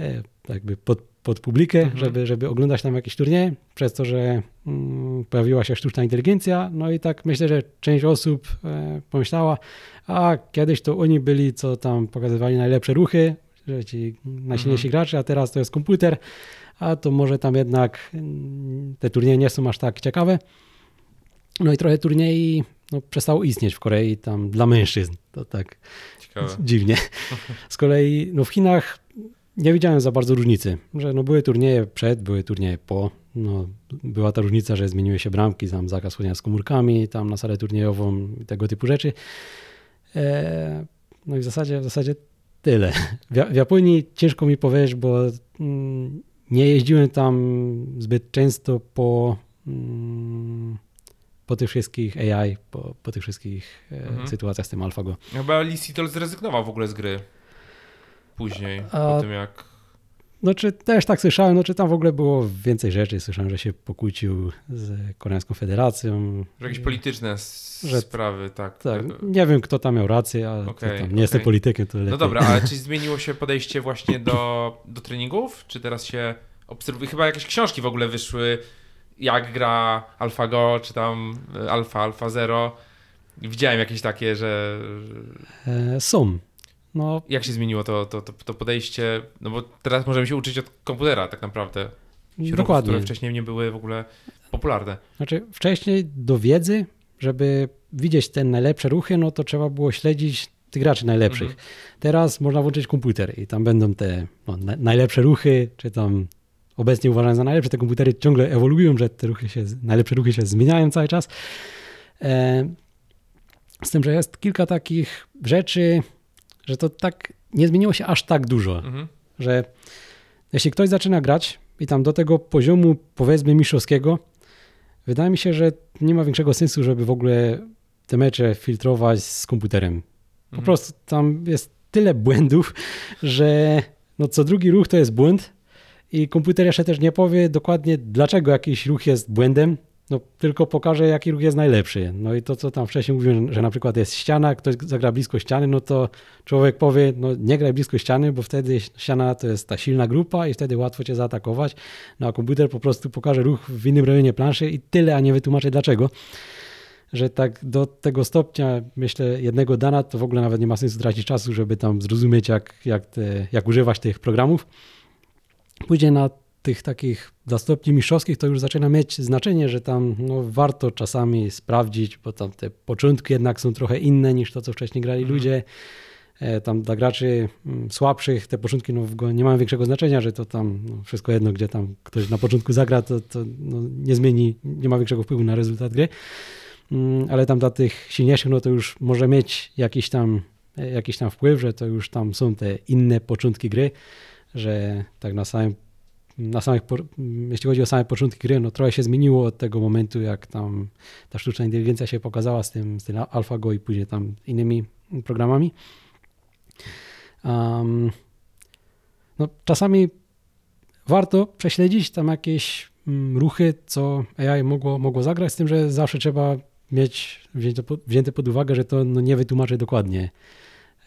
e, jakby pod, pod publikę, Mhm. żeby, żeby oglądać tam jakieś turnieje, przez to, że mm, pojawiła się sztuczna inteligencja. No i tak myślę, że część osób e, pomyślała, a kiedyś to oni byli, co tam pokazywali najlepsze ruchy, że ci najsilniejsi gracze, a teraz to jest komputer, a to może tam jednak mm, te turnieje nie są aż tak ciekawe. No i trochę turniej no, przestało istnieć w Korei tam dla mężczyzn. To tak Ciekawe. dziwnie. Z kolei no, w Chinach nie widziałem za bardzo różnicy, że no, były turnieje przed, były turnieje po. No, była ta różnica, że zmieniły się bramki, tam zakaz chodzenia z komórkami, tam na salę turniejową i tego typu rzeczy. E, no i w zasadzie, w zasadzie tyle. W, w Japonii ciężko mi powiedzieć, bo mm, nie jeździłem tam zbyt często po, mm, po tych wszystkich AI, po, po tych wszystkich e, Mhm. sytuacjach z tym AlphaGo. Chyba Lee Seattle zrezygnował w ogóle z gry. Później, A- po tym jak... No czy też tak słyszałem, no czy tam w ogóle było więcej rzeczy. Słyszałem, że się pokłócił z Koreańską Federacją. Że jakieś polityczne Że- sprawy, tak. Tak, nie wiem kto tam miał rację, ale Okej, tam, nie jestem okej. politykiem, to lepiej. No dobra, ale czy zmieniło się podejście właśnie do, do treningów? Czy teraz się obserwuje? Chyba jakieś książki w ogóle wyszły, jak gra AlphaGo, czy tam e, Alpha, Alpha Zero. Widziałem jakieś takie, że... że E, są. No Jak się zmieniło to, to, to, to podejście? No bo teraz możemy się uczyć od komputera tak naprawdę. Ruchów, dokładnie. które wcześniej nie były w ogóle popularne. Znaczy wcześniej do wiedzy, żeby widzieć te najlepsze ruchy, no to trzeba było śledzić tych graczy najlepszych. Mhm. Teraz można włączyć komputer i tam będą te no, na, najlepsze ruchy, czy tam obecnie uważane za najlepsze. Te komputery ciągle ewoluują, że te ruchy się, najlepsze ruchy się zmieniają cały czas. E, z tym, że jest kilka takich rzeczy, że to tak nie zmieniło się aż tak dużo Mhm. że jeśli ktoś zaczyna grać i tam do tego poziomu powiedzmy mistrzowskiego, wydaje mi się, że nie ma większego sensu, żeby w ogóle te mecze filtrować z komputerem. Po Mhm. prostu tam jest tyle błędów, że no co drugi ruch to jest błąd i komputer jeszcze też nie powie dokładnie dlaczego jakiś ruch jest błędem, no tylko pokaże jaki ruch jest najlepszy. No i to co tam wcześniej mówiłem, że na przykład jest ściana, ktoś zagra blisko ściany, no to człowiek powie, no nie graj blisko ściany, bo wtedy ściana to jest ta silna grupa i wtedy łatwo cię zaatakować, no a komputer po prostu pokaże ruch w innym rejonie planszy i tyle, a nie wytłumaczy dlaczego. Że tak do tego stopnia, myślę, jednego dana, to w ogóle nawet nie ma sensu tracić czasu, żeby tam zrozumieć, jak, jak, te, jak używać tych programów. Później na tych takich dla stopni mistrzowskich to już zaczyna mieć znaczenie, że tam no, warto czasami sprawdzić, bo tam te początki jednak są trochę inne niż to, co wcześniej grali Mhm. ludzie. E, Tam dla graczy mm, słabszych te początki no, nie mają większego znaczenia, że to tam no, wszystko jedno, gdzie tam ktoś na początku zagra, to, to no, nie zmieni, nie ma większego wpływu na rezultat gry. Mm, Ale tam dla tych silniejszych, no to już może mieć jakiś tam, e, jakiś tam wpływ, że to już tam są te inne początki gry, że tak na samym na samych, jeśli chodzi o same początki gry, no trochę się zmieniło od tego momentu, jak tam ta sztuczna inteligencja się pokazała z tym, z tym AlphaGo i później tam innymi programami. Um, no, czasami warto prześledzić tam jakieś mm, ruchy, co AI mogło, mogło zagrać, z tym, że zawsze trzeba mieć wzięte pod, wzięte pod uwagę, że to no, nie wytłumaczy dokładnie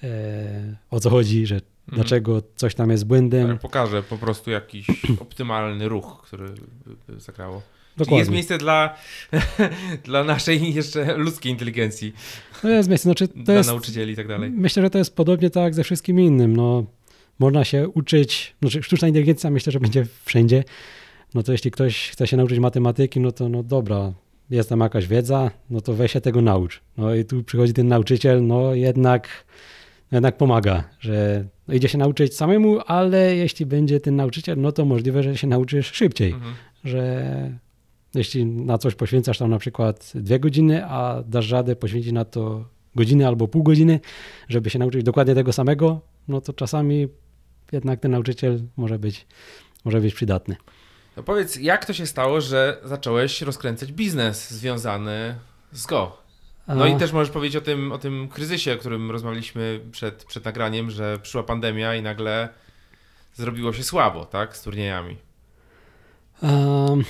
e, o co chodzi, że. Dlaczego coś tam jest błędem. Pokażę po prostu jakiś optymalny ruch, który by, zagrało. Dokładnie. jest miejsce dla, dla naszej jeszcze ludzkiej inteligencji, No jest miejsce, znaczy to dla jest, nauczycieli i tak dalej. myślę, że to jest podobnie tak ze wszystkim innym, no można się uczyć, znaczy sztuczna inteligencja myślę, że będzie wszędzie, no to jeśli ktoś chce się nauczyć matematyki, no to no dobra, jest tam jakaś wiedza, no to weź się tego naucz. No i tu przychodzi ten nauczyciel, no jednak, jednak pomaga, że no idzie się nauczyć samemu, ale jeśli będzie ten nauczyciel, no to możliwe, że się nauczysz szybciej, Mhm. że jeśli na coś poświęcasz tam na przykład dwie godziny, a dasz radę poświęcić na to godzinę albo pół godziny, żeby się nauczyć dokładnie tego samego, no to czasami jednak ten nauczyciel może być, może być przydatny. No powiedz, jak to się stało, że zacząłeś rozkręcać biznes związany z Go? No i też możesz powiedzieć o tym, o tym kryzysie, o którym rozmawialiśmy przed, przed nagraniem, że przyszła pandemia i nagle zrobiło się słabo, tak, z turniejami. Um,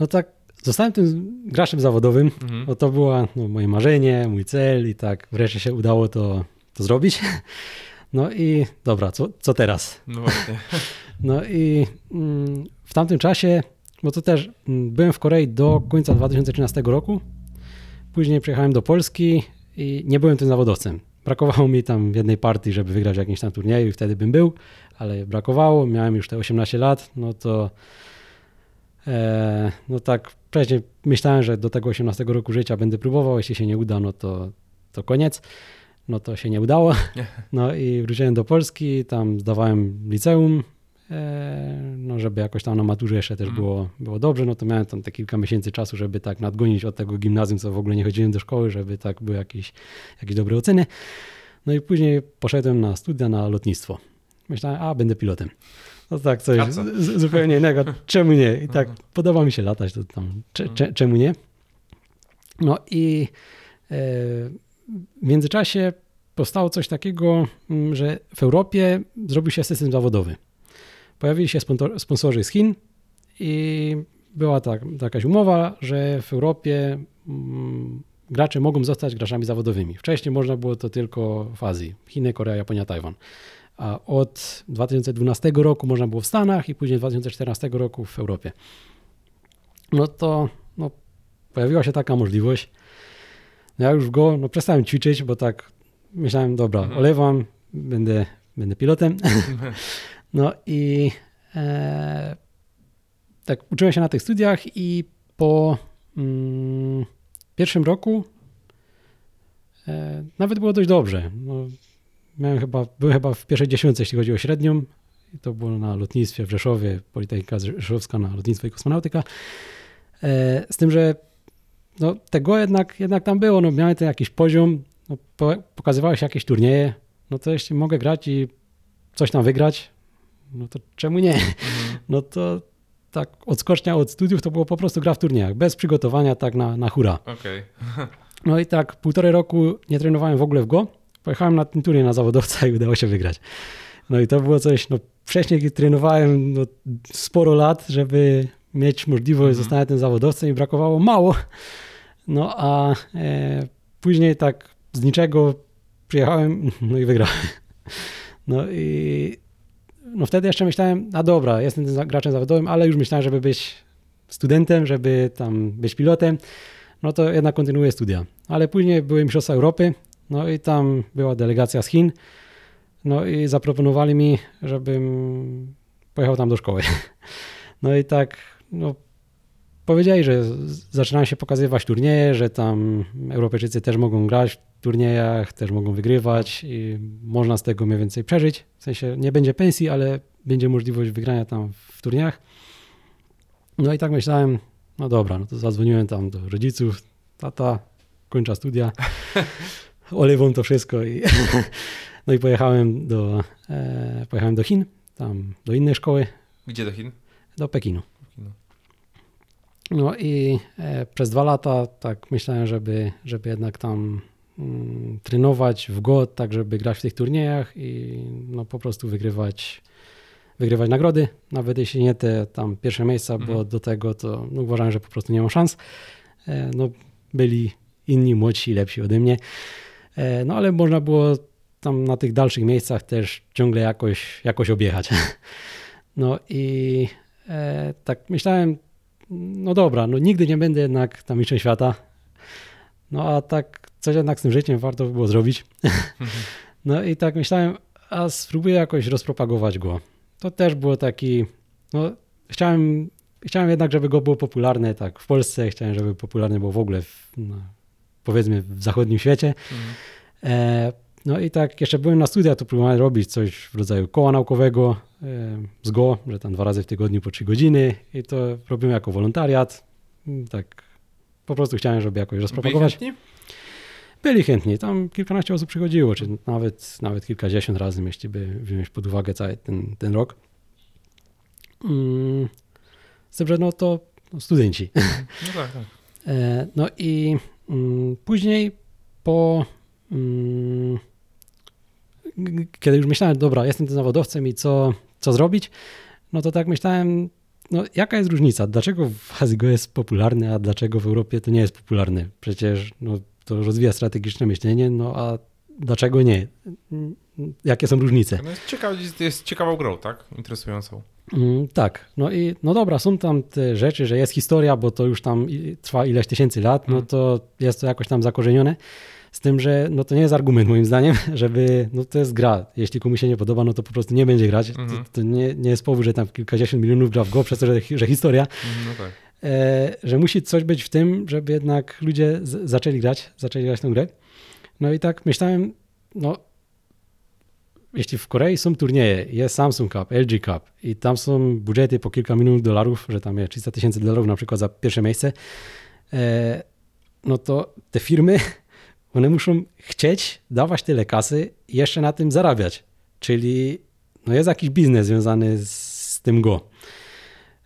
no tak, zostałem tym graczem zawodowym, Mhm. bo to było no, moje marzenie, mój cel i tak wreszcie się udało to, to zrobić. No i dobra, co, co teraz? No właśnie. No i mm, w tamtym czasie, bo to też mm, byłem w Korei do końca 2013 roku. Później przyjechałem do Polski i nie byłem tym zawodowcem. Brakowało mi tam jednej partii, żeby wygrać w jakimś tam turnieju i wtedy bym był, ale brakowało. Miałem już te 18 lat, no to e, no tak wcześniej myślałem, że do tego 18 roku życia będę próbował. Jeśli się nie uda, no to, to koniec. No to się nie udało. No i wróciłem do Polski, tam zdawałem liceum, no żeby jakoś tam na maturze jeszcze też Mm. było, było dobrze, no to miałem tam te kilka miesięcy czasu, żeby tak nadgonić od tego gimnazjum, co w ogóle nie chodziłem do szkoły, żeby tak były jakieś, jakieś dobre oceny. No i później poszedłem na studia na lotnictwo. Myślałem, a będę pilotem. No tak, coś z, zupełnie innego. Czemu nie? I tak Mhm. podoba mi się latać, to tam cze, Mhm. cze, czemu nie? No i e, w międzyczasie powstało coś takiego, mm, że w Europie zrobił się system zawodowy. Pojawili się sponsor- sponsorzy z Chin i była tak, jakaś umowa, że w Europie mm, gracze mogą zostać graczami zawodowymi. Wcześniej można było to tylko w Azji, Chiny, Korea, Japonia, Tajwan. A od 2012 roku można było w Stanach i później 2014 roku w Europie. No to no, pojawiła się taka możliwość. No ja już go no, przestałem ćwiczyć, bo tak myślałem, dobra, Mhm. olewam, będę, będę pilotem. No i e, tak uczyłem się na tych studiach i po mm, pierwszym roku e, nawet było dość dobrze. No, miałem chyba, byłem chyba w pierwszej dziesiątce, jeśli chodzi o średnią. I to było na lotnictwie w Rzeszowie, Politechnika Rzeszowska na lotnictwo i kosmonautyka. E, z tym, że no, tego jednak, jednak tam było. No, miałem ten jakiś poziom, no, po, pokazywały się jakieś turnieje. No to jeśli mogę grać i coś tam wygrać, no to czemu nie? Mhm. No to tak odskocznia od studiów to było po prostu gra w turniejach, bez przygotowania, tak na, na hura. Okej. No i tak półtorej roku nie trenowałem w ogóle w go. Pojechałem na ten turniej na zawodowca i udało się wygrać. No i to było coś, no wcześniej trenowałem no, sporo lat, żeby mieć możliwość Mhm. zostania tym zawodowcem i brakowało mało. No a e, później tak z niczego przyjechałem no i wygrałem. No i no wtedy jeszcze myślałem, a dobra, jestem tym graczem zawodowym, ale już myślałem, żeby być studentem, żeby tam być pilotem, no to jednak kontynuuję studia. Ale później były Mistrzostwa Europy, no i tam była delegacja z Chin, no i zaproponowali mi, żebym pojechał tam do szkoły. No i tak, no powiedzieli, że zaczynają się pokazywać turnieje, że tam Europejczycy też mogą grać w turniejach, też mogą wygrywać i można z tego mniej więcej przeżyć. W sensie nie będzie pensji, ale będzie możliwość wygrania tam w turniejach. No i tak myślałem, no dobra, no to zadzwoniłem tam do rodziców, tata, kończę studia, olewą to wszystko i no i pojechałem do, e, pojechałem do Chin, tam do innej szkoły, Gdzie do Chin? do Pekinu. No i e, przez dwa lata tak myślałem, żeby, żeby jednak tam mm, trenować w Go, tak żeby grać w tych turniejach i no po prostu wygrywać, wygrywać nagrody, nawet jeśli nie te tam pierwsze miejsca, bo Mhm. do tego to no, uważałem, że po prostu nie mam szans. E, no byli inni, młodsi, lepsi ode mnie. E, no ale można było tam na tych dalszych miejscach też ciągle jakoś, jakoś objechać. No i tak myślałem, no dobra, no nigdy nie będę jednak tam mistrzem świata. No a tak coś jednak z tym życiem warto by było zrobić. no i tak myślałem, a spróbuję jakoś rozpropagować go. To też było taki, no chciałem, chciałem jednak, żeby go było popularne tak w Polsce, chciałem, żeby popularne było w ogóle w, no, powiedzmy w zachodnim świecie. E, no i tak jeszcze byłem na studiach, to próbowałem robić coś w rodzaju koła naukowego z Go, że tam dwa razy w tygodniu po trzy godziny i to robiłem jako wolontariat. Mm, Tak po prostu chciałem, żeby jakoś rozpropagować. Byli Byli chętni, tam kilkanaście osób przychodziło, czy nawet, nawet kilkadziesiąt razy, jeśli by wziąć pod uwagę cały ten, ten rok. Mm, z tym, że no to no, studenci. No tak, tak. E, No i mm, później po. Kiedy już myślałem, dobra, jestem tym zawodowcem i co, co zrobić, no to tak myślałem, no jaka jest różnica? Dlaczego w Azji jest popularny, a dlaczego w Europie to nie jest popularne? Przecież no, to rozwija strategiczne myślenie, no a dlaczego nie? Jakie są różnice? No jest, ciekaw, jest ciekawą grą, tak? Interesującą. Mm, tak, no i no dobra, są tam te rzeczy, że jest historia, bo to już tam trwa ileś tysięcy lat, no Mm. to jest to jakoś tam zakorzenione. Z tym, że no to nie jest argument moim zdaniem, żeby, no to jest gra. Jeśli komuś się nie podoba, no to po prostu nie będzie grać. Mhm. To, to nie, nie jest powód, że tam kilkadziesiąt milionów gra w go, przez to, że, że historia, No tak. e, że musi coś być w tym, żeby jednak ludzie z, zaczęli grać, zaczęli grać tę grę. No i tak myślałem, no jeśli w Korei są turnieje, jest Samsung Cup, LG Cup i tam są budżety po kilka milionów dolarów, że tam jest 300 tysięcy dolarów na przykład za pierwsze miejsce, e, no to te firmy, one muszą chcieć dawać tyle kasy i jeszcze na tym zarabiać. Czyli no jest jakiś biznes związany z, tym go.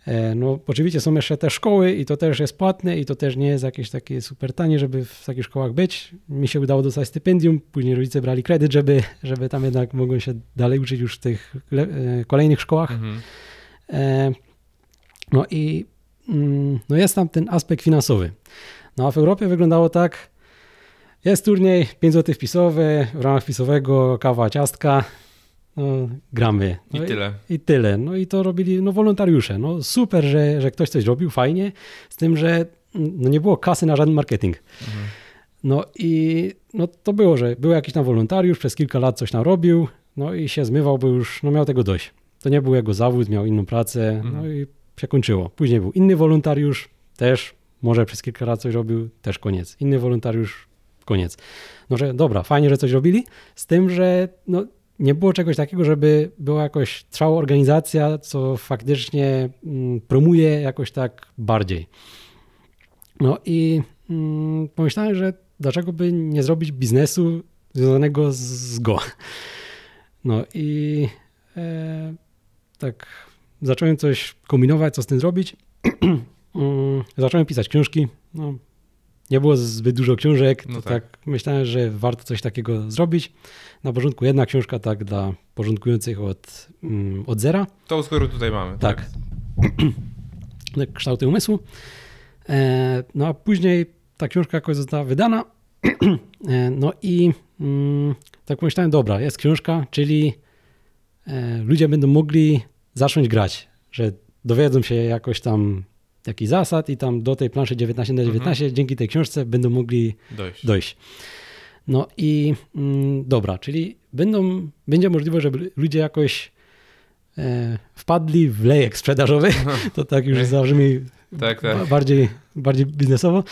E, No, oczywiście są jeszcze te szkoły i to też jest płatne i to też nie jest jakieś takie super tanie, żeby w takich szkołach być. Mi się udało dostać stypendium, później rodzice brali kredyt, żeby, żeby tam jednak mogłem się dalej uczyć już w tych e, kolejnych szkołach. Mhm. E, No i mm, no jest tam ten aspekt finansowy. No a w Europie wyglądało tak, jest turniej, 5 zł wpisowe, w ramach wpisowego kawa, ciastka, no, gramy. I No tyle. I tyle. No i to robili no, wolontariusze. No super, że, że ktoś coś robił, fajnie, z tym, że mm, no, nie było kasy na żaden marketing. Mhm. No i no, to było, że był jakiś tam wolontariusz, przez kilka lat coś tam robił, no i się zmywał, bo już no, miał tego dość. To nie był jego zawód, miał inną pracę, no Mhm. i się kończyło. Później był inny wolontariusz, też może przez kilka lat coś robił, też koniec. Inny wolontariusz, koniec. No że dobra, fajnie, że coś robili, z tym, że no, nie było czegoś takiego, żeby była jakoś trwała organizacja, co faktycznie mm, promuje jakoś tak bardziej. No i mm, pomyślałem, że dlaczego by nie zrobić biznesu związanego z, z Go. No i e, tak zacząłem coś kombinować, co z tym zrobić. Mm, zacząłem pisać książki. No, nie było zbyt dużo książek, to No tak. tak. myślałem, że warto coś takiego zrobić. Na porządku jedna książka tak dla porządkujących od, mm, od zera. Z którą tutaj mamy. Tak. Tak, kształty umysłu. E, no a później ta książka jakoś została wydana. E, no i mm, tak pomyślałem, dobra, jest książka, czyli e, ludzie będą mogli zacząć grać, że dowiedzą się jakoś tam jakichś zasad i tam do tej planszy 19 na 19 dzięki tej książce będą mogli Dojść. dojść. No i mm, dobra, czyli będą, będzie możliwość, żeby ludzie jakoś e, wpadli w lejek sprzedażowy, to tak już zabrzmi Tak, tak. bardziej, bardziej biznesowo.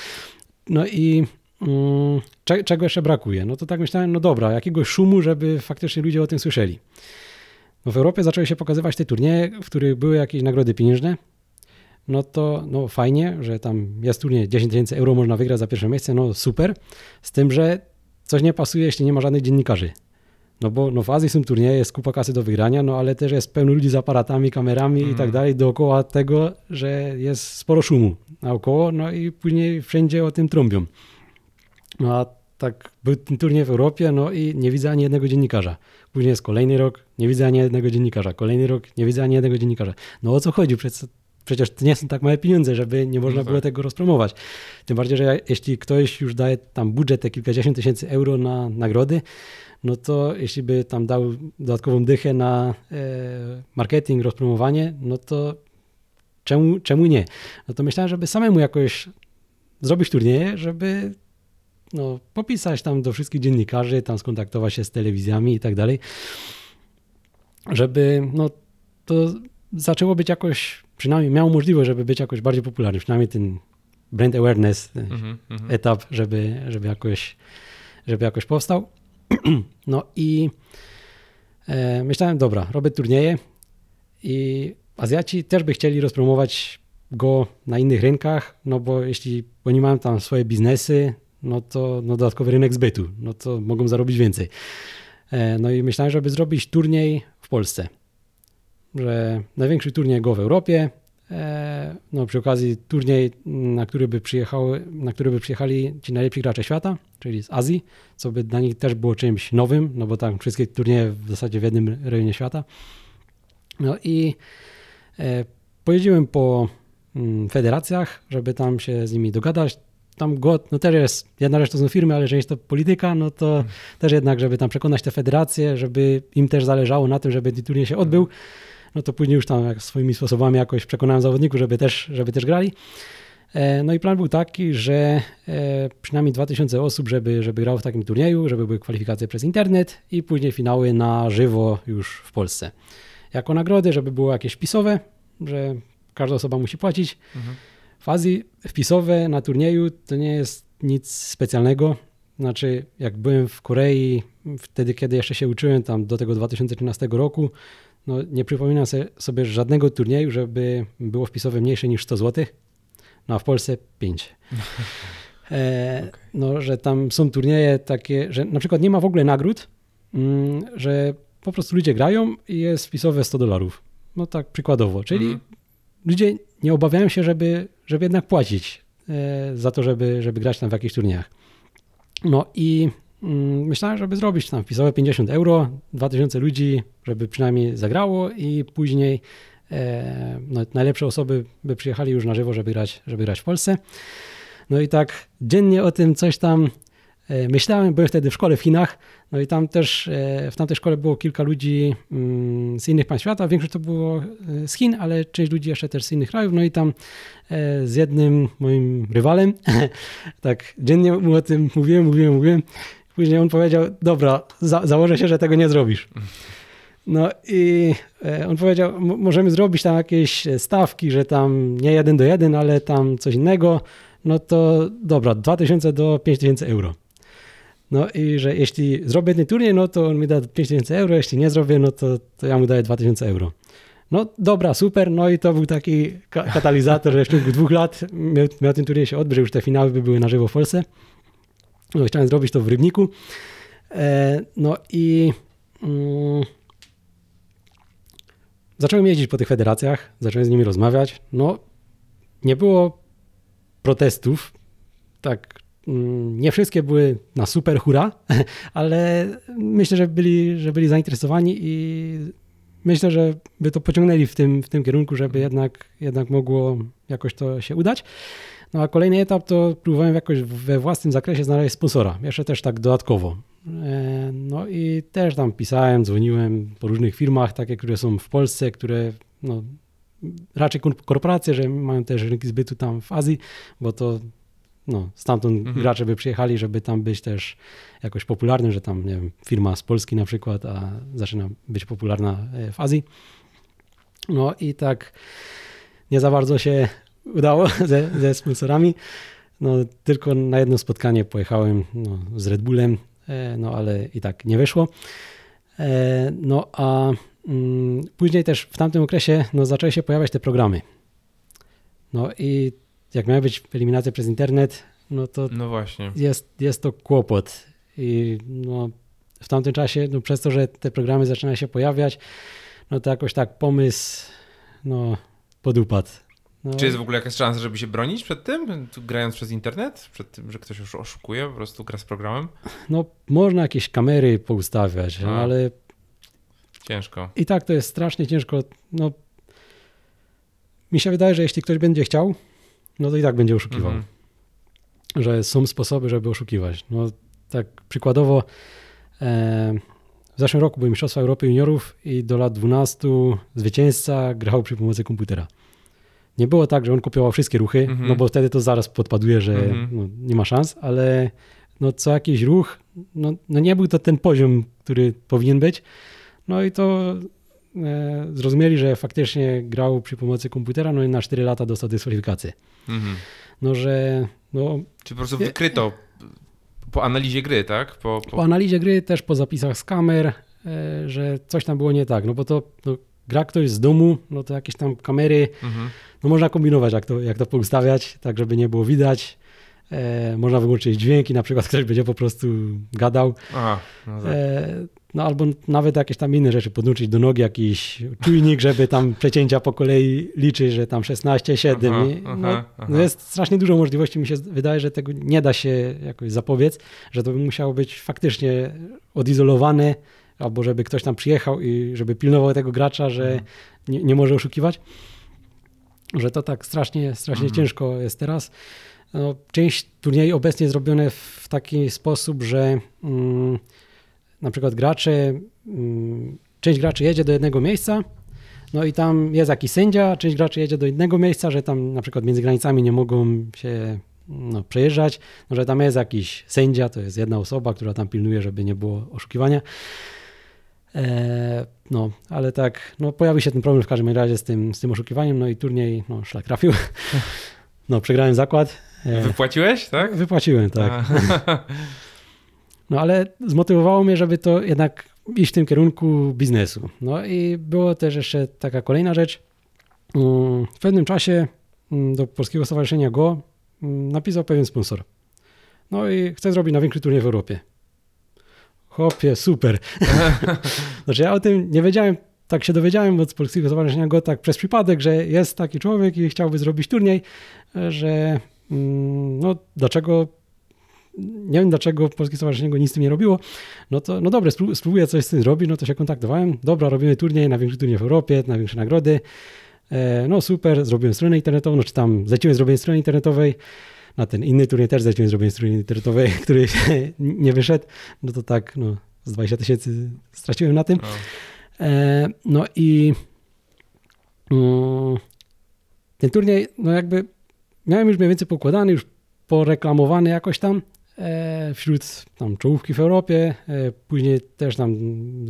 No i mm, cze, czego jeszcze brakuje? No to tak myślałem, no dobra, jakiegoś szumu, żeby faktycznie ludzie o tym słyszeli. No w Europie zaczęły się pokazywać te turnieje, w których były jakieś nagrody pieniężne. No to no fajnie, że tam jest turniej 10 tysięcy euro można wygrać za pierwsze miejsce, no super. Z tym, że coś nie pasuje, jeśli nie ma żadnych dziennikarzy. No bo no w Azji są turnieje, jest kupa kasy do wygrania, no ale też jest pełno ludzi z aparatami, kamerami i Mhm. tak dalej dookoła tego, że jest sporo szumu naokoło, no i później wszędzie o tym trąbią. No a tak był ten turniej w Europie, no i nie widzę ani jednego dziennikarza. Później jest kolejny rok, nie widzę ani jednego dziennikarza. Kolejny rok, nie widzę ani jednego dziennikarza. No o co chodzi? Przecież, przecież to nie są tak małe pieniądze, żeby nie można No tak. było tego rozpromować. Tym bardziej, że jeśli ktoś już daje tam budżet te kilkadziesiąt tysięcy euro na nagrody, no to jeśli by tam dał dodatkową dychę na e, marketing, rozpromowanie, no to czemu, czemu nie? No to myślałem, żeby samemu jakoś zrobić turnieje, żeby no, popisać tam do wszystkich dziennikarzy, tam skontaktować się z telewizjami i tak dalej, żeby no, to zaczęło być jakoś, przynajmniej miało możliwość, żeby być jakoś bardziej popularny, przynajmniej ten brand awareness, ten Mhm, mhm. etap, żeby, żeby, jakoś, żeby jakoś powstał. No i e, myślałem, dobra, robię turnieje i Azjaci też by chcieli rozpromować go na innych rynkach, no bo jeśli oni mają tam swoje biznesy, no to no dodatkowy rynek zbytu, no to mogą zarobić więcej. E, no i myślałem, żeby zrobić turniej w Polsce, że największy turniej go w Europie, e, no przy okazji turniej, na który by przyjechały, na który by przyjechali ci najlepsi gracze świata, czyli z Azji, co by dla nich też było czymś nowym, no bo tam wszystkie turnieje w zasadzie w jednym rejonie świata. No i e, pojeździłem po mm, federacjach, żeby tam się z nimi dogadać. Tam go, no też jest, jedna rzecz to są firmy, ale że jest to polityka, no to też jednak, żeby tam przekonać te federacje, żeby im też zależało na tym, żeby ten turniej się odbył, no to później już tam jak swoimi sposobami jakoś przekonałem zawodników, żeby też, żeby też grali. E, No i plan był taki, że e, przynajmniej 2000 osób, żeby, żeby grało w takim turnieju, żeby były kwalifikacje przez internet i później finały na żywo już w Polsce. Jako nagrody, żeby było jakieś wpisowe, że każda osoba musi płacić. Mhm. W Azji wpisowe na turnieju to nie jest nic specjalnego. Znaczy, jak byłem w Korei, wtedy, kiedy jeszcze się uczyłem, tam do tego 2013 roku, no nie przypominam sobie żadnego turnieju, żeby było wpisowe mniejsze niż 100 zł. No a w Polsce 5. E, No, że tam są turnieje takie, że na przykład nie ma w ogóle nagród, mm, że po prostu ludzie grają i jest wpisowe 100 dolarów. No tak przykładowo. Czyli Mhm. ludzie nie obawiają się, żeby, żeby jednak płacić e, za to, żeby, żeby grać tam w jakichś turniejach. No i mm, myślałem, żeby zrobić tam wpisowe 50 euro, 2000 ludzi, żeby przynajmniej zagrało i później e, no, najlepsze osoby by przyjechali już na żywo, żeby grać, żeby grać w Polsce. No i tak dziennie o tym coś tam e, myślałem. Byłem wtedy w szkole w Chinach, no i tam też e, w tamtej szkole było kilka ludzi mm, z innych państw świata. Większość to było z Chin, ale część ludzi jeszcze też z innych krajów. No i tam z jednym moim rywalem, tak dziennie mu o tym mówiłem, mówiłem, mówiłem. Później on powiedział, dobra, za, założę się, że tego nie zrobisz. No i e, on powiedział, "M- możemy zrobić tam jakieś stawki, że tam nie jeden do jeden, ale tam coś innego. No to dobra, 2000 do 5000 euro. No i że jeśli zrobię ten turniej, no to on mi da 5000 euro, jeśli nie zrobię, no to, to ja mu daję 2000 euro. No dobra, super, no i to był taki ka- katalizator, że w ciągu dwóch lat miał, miał ten turniej się odbyć, że już te finały by były na żywo w Polsce. No, chciałem zrobić to w Rybniku. E, no i mm, zacząłem jeździć po tych federacjach, zacząłem z nimi rozmawiać. No, nie było protestów, tak mm, nie wszystkie były na super hura, ale myślę, że byli, że byli zainteresowani i myślę, że by to pociągnęli w tym, w tym kierunku, żeby jednak, jednak mogło jakoś to się udać. No a kolejny etap to próbowałem jakoś we własnym zakresie znaleźć sponsora, jeszcze też tak dodatkowo. E, No i też tam pisałem, dzwoniłem po różnych firmach, takie, które są w Polsce, które no, raczej korporacje, że mają też rynki zbytu tam w Azji, bo to no, stamtąd Mhm. gracze by przyjechali, żeby tam być też jakoś popularnym, że tam, nie wiem, firma z Polski na przykład, a zaczyna być popularna e, w Azji. No i tak nie za bardzo się udało ze, ze sponsorami. No, tylko na jedno spotkanie pojechałem no, z Red Bullem, e, no ale i tak nie wyszło. E, No a mm, później też w tamtym okresie no, zaczęły się pojawiać te programy. No i jak miały być eliminacje przez internet, no to No właśnie. jest, jest to kłopot. I no, w tamtym czasie, no, przez to, że te programy zaczynają się pojawiać, no to jakoś tak pomysł no, podupadł. No, Czy jest w ogóle jakaś szansa, żeby się bronić przed tym, grając przez internet? Przed tym, że ktoś już oszukuje, po prostu gra z programem? no, można jakieś kamery poustawiać, no, ale Ciężko. i tak to jest strasznie ciężko. No, mi się wydaje, że jeśli ktoś będzie chciał, no to i tak będzie oszukiwał. Mhm. że są sposoby, żeby oszukiwać. No, tak przykładowo e, w zeszłym roku były Mistrzostwa Europy Juniorów i do lat 12 zwycięzca grał przy pomocy komputera. Nie było tak, że on kopiował wszystkie ruchy, Mhm. no bo wtedy to zaraz podpaduje, że Mhm. no, nie ma szans, ale no, co jakiś ruch, no, no nie był to ten poziom, który powinien być. No i to e, zrozumieli, że faktycznie grał przy pomocy komputera, no i na 4 lata dostał dyskwalifikację. Mhm. No, że no, Czy po prostu wykryto po analizie gry, tak? Po, po po... analizie gry, też po zapisach z kamer, e, że coś tam było nie tak, no bo to no, gra ktoś z domu, no to jakieś tam kamery, Mhm. no można kombinować, jak to, jak to poustawiać, tak żeby nie było widać. E, można wyłączyć dźwięki, na przykład ktoś będzie po prostu gadał. Aha, no tak. E, no albo nawet jakieś tam inne rzeczy, podłączyć do nogi jakiś czujnik, żeby tam przecięcia po kolei liczyć, że tam 16, 7. Aha, I, no, aha, aha. no jest strasznie dużo możliwości. Mi się wydaje, że tego nie da się jakoś zapobiec, że to by musiało być faktycznie odizolowane, albo żeby ktoś tam przyjechał i żeby pilnował tego gracza, że Mhm. nie, nie może oszukiwać. Że to tak strasznie, strasznie Mhm. ciężko jest teraz. No, część turniejów obecnie zrobione w taki sposób, że mm, na przykład gracze, mm, część graczy jedzie do jednego miejsca, no i tam jest jakiś sędzia, część graczy jedzie do innego miejsca, że tam na przykład między granicami nie mogą się no, przejeżdżać, no, że tam jest jakiś sędzia, to jest jedna osoba, która tam pilnuje, żeby nie było oszukiwania. E, no, ale tak, no pojawił się ten problem w każdym razie z tym, z tym oszukiwaniem, no i turniej, no szlak trafił. No, przegrałem zakład. E, Wypłaciłeś, tak? Wypłaciłem, tak. A, No ale zmotywowało mnie, żeby to jednak iść w tym kierunku biznesu. No i było też jeszcze taka kolejna rzecz. Mm, W pewnym czasie mm, do Polskiego Stowarzyszenia Go mm, napisał pewien sponsor. No i chce zrobić największy turniej w Europie. Chłopie, super. znaczy ja o tym nie wiedziałem, tak się dowiedziałem od Polskiego Stowarzyszenia Go tak przez przypadek, że jest taki człowiek i chciałby zrobić turniej, że mm, no dlaczego nie wiem dlaczego Polskie Stowarzyszenie Go nic z tym nie robiło, no to no spró- spróbuję coś z tym zrobić, no to się kontaktowałem, dobra, robimy turniej, największy turniej w Europie, największe nagrody, e, no super, zrobiłem stronę internetową, no czy tam zleciłem zrobienie strony internetowej, na ten inny turniej też zleciłem zrobienie strony internetowej, który nie wyszedł, no to tak, no z 20 tysięcy straciłem na tym. no. E, no i mm, ten turniej, no jakby miałem już mniej więcej pokładany, już poreklamowany jakoś tam wśród tam czołówki w Europie. E, później też tam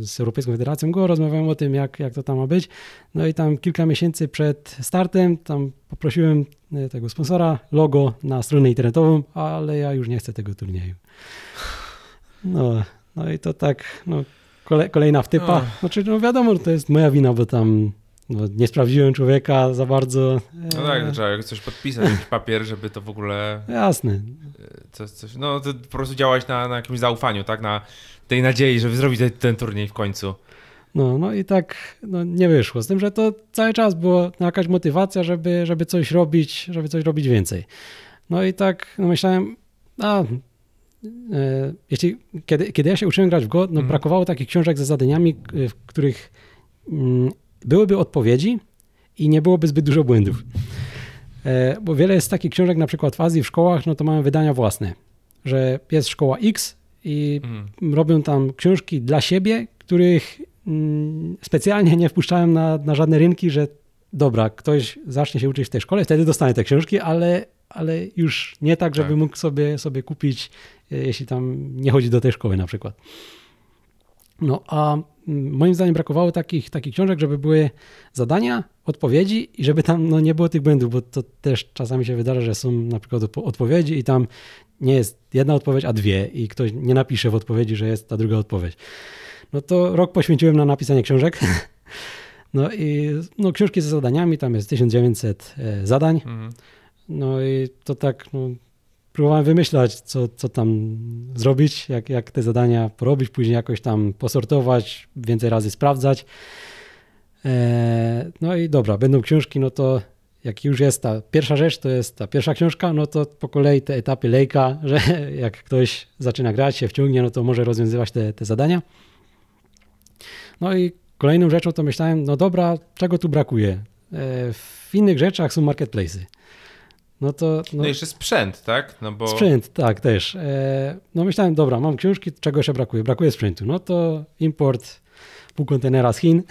z Europejską Federacją Go rozmawiałem o tym, jak, jak to tam ma być. No i tam kilka miesięcy przed startem tam poprosiłem e, tego sponsora logo na stronę internetową, ale ja już nie chcę tego turnieju. No, no i to tak, no, kole, kolejna wtypa. Znaczy, no wiadomo, to jest moja wina, bo tam no, nie sprawdziłem człowieka za bardzo. No E, tak, trzeba coś podpisać, jakiś papier, żeby to w ogóle Jasne. coś, coś no to po prostu działać na, na jakimś zaufaniu, tak? Na tej nadziei, żeby zrobić ten, ten turniej w końcu. No, no i tak no, nie wyszło. Z tym, że to cały czas była jakaś motywacja, żeby, żeby coś robić, żeby coś robić więcej. No i tak no myślałem, a e, jeśli, kiedy, kiedy ja się uczyłem grać w Go, no Mhm. brakowało takich książek ze zadaniami, e, w których mm, byłyby odpowiedzi i nie byłoby zbyt dużo błędów. E, bo wiele jest takich książek, na przykład w Azji, w szkołach, no to mają wydania własne, że jest szkoła X i Mhm. robią tam książki dla siebie, których mm, specjalnie nie wpuszczałem na, na żadne rynki, że dobra, ktoś zacznie się uczyć w tej szkole, wtedy dostanie te książki, ale, ale już nie tak, żeby Tak. mógł sobie, sobie kupić, e, jeśli tam nie chodzi do tej szkoły na przykład. No a mm, moim zdaniem brakowało takich, takich książek, żeby były zadania, odpowiedzi i żeby tam no, nie było tych błędów, bo to też czasami się wydarza, że są na przykład odpo- odpowiedzi i tam nie jest jedna odpowiedź, a dwie i ktoś nie napisze w odpowiedzi, że jest ta druga odpowiedź. No to rok poświęciłem na napisanie książek. No i no, książki ze zadaniami, tam jest 1900 e, zadań. Mhm. No i to tak no, próbowałem wymyślać, co, co tam zrobić, jak, jak te zadania porobić, później jakoś tam posortować, więcej razy sprawdzać. E, no i dobra, będą książki, no to jak już jest ta pierwsza rzecz, to jest ta pierwsza książka, no to po kolei te etapy lejka, że jak ktoś zaczyna grać, się wciągnie, no to może rozwiązywać te, te zadania. No i kolejną rzeczą to myślałem, no dobra, czego tu brakuje? E, w innych rzeczach są marketplace'y. No to No, no, jeszcze sprzęt, tak? No bo sprzęt, tak też. E, no myślałem, dobra, mam książki, czego jeszcze brakuje? Brakuje sprzętu. No to import pół kontenera z Chin.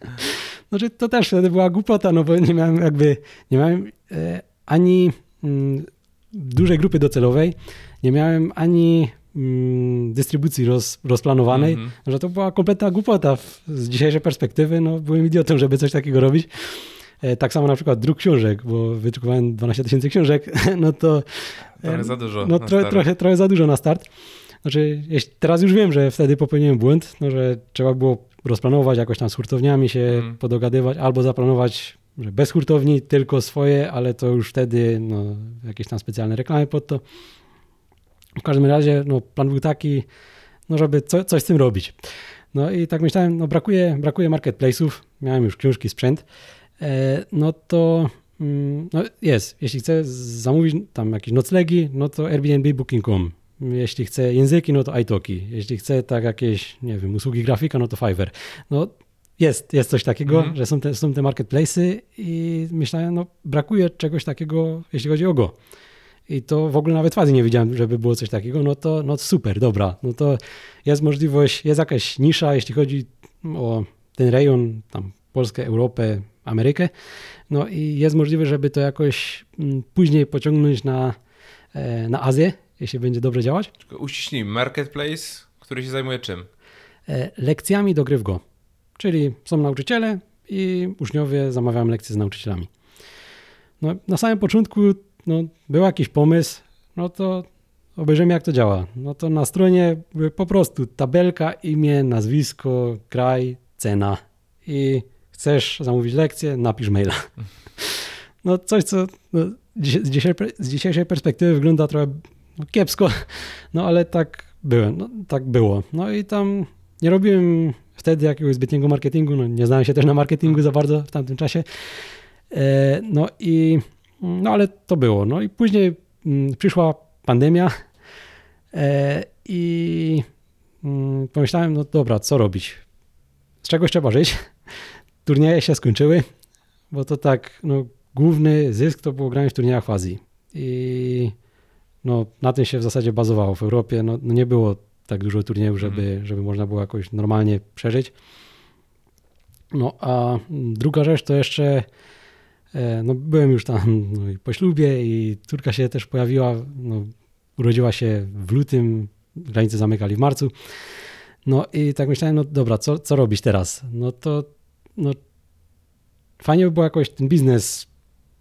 Znaczy, to też wtedy była głupota, no bo nie miałem jakby, nie miałem e, ani mm, dużej grupy docelowej, nie miałem ani mm, dystrybucji roz, rozplanowanej, Mhm. że to była kompletna głupota z dzisiejszej perspektywy, no byłem idiotą, żeby coś takiego robić. E, tak samo na przykład druk książek, bo wydrukowałem 12 tysięcy książek, no to Trochę za dużo. no na trochę, start. trochę, za dużo na start. Znaczy, teraz już wiem, że wtedy popełniłem błąd, no, że trzeba było rozplanować, jakoś tam z hurtowniami się Mhm. podogadywać, albo zaplanować, że bez hurtowni, tylko swoje, ale to już wtedy no, jakieś tam specjalne reklamy pod to. W każdym razie no, plan był taki, no, żeby co, coś z tym robić. No i tak myślałem, no brakuje, brakuje marketplace'ów, miałem już książki, sprzęt, no to mm, no jest, jeśli chcę zamówić tam jakieś noclegi, no to Airbnb, Booking.com. Jeśli chcę języki, no to iTalki. Jeśli chcę tak jakieś, nie wiem, usługi grafika, no to Fiverr. No jest, jest coś takiego, Mhm. że są te, są te marketplace'y i myślałem, no brakuje czegoś takiego, jeśli chodzi o Go. I to w ogóle nawet Azji nie widziałem, żeby było coś takiego, no to no super, dobra. No to jest możliwość, jest jakaś nisza, jeśli chodzi o ten rejon, tam Polskę, Europę, Amerykę. No i jest możliwe, żeby to jakoś mm, później pociągnąć na, e, na Azję, jeśli będzie dobrze działać. Tylko Uściśnijmy. Marketplace, który się zajmuje czym? E, Lekcjami do gry w Go. Czyli są nauczyciele i uczniowie zamawiają lekcje z nauczycielami. No, na samym początku no, był jakiś pomysł, no to obejrzymy jak to działa. No to na stronie po prostu tabelka, imię, nazwisko, kraj, cena i chcesz zamówić lekcję, napisz maila. No coś, co no, z, dzisiejszej, z dzisiejszej perspektywy wygląda trochę no, kiepsko, no ale tak byłem, no, tak było. No i tam nie robiłem wtedy jakiegoś zbytniego marketingu, no nie znałem się też na marketingu za bardzo w tamtym czasie. E, no i, no ale to było. No i później mm, przyszła pandemia e, i mm, pomyślałem, no dobra, co robić? Z czegoś trzeba żyć. Turnieje się skończyły, bo to tak, no główny zysk to było granie w turniejach w Azji. I no, na tym się w zasadzie bazowało. W Europie no, no nie było tak dużo turniejów, żeby, żeby można było jakoś normalnie przeżyć. No a druga rzecz to jeszcze, e, no byłem już tam no, i po ślubie i córka się też pojawiła, no, urodziła się w lutym, granice zamykali w marcu. No i tak myślałem, no dobra, co, co robić teraz? No to no, fajnie by było jakoś ten biznes,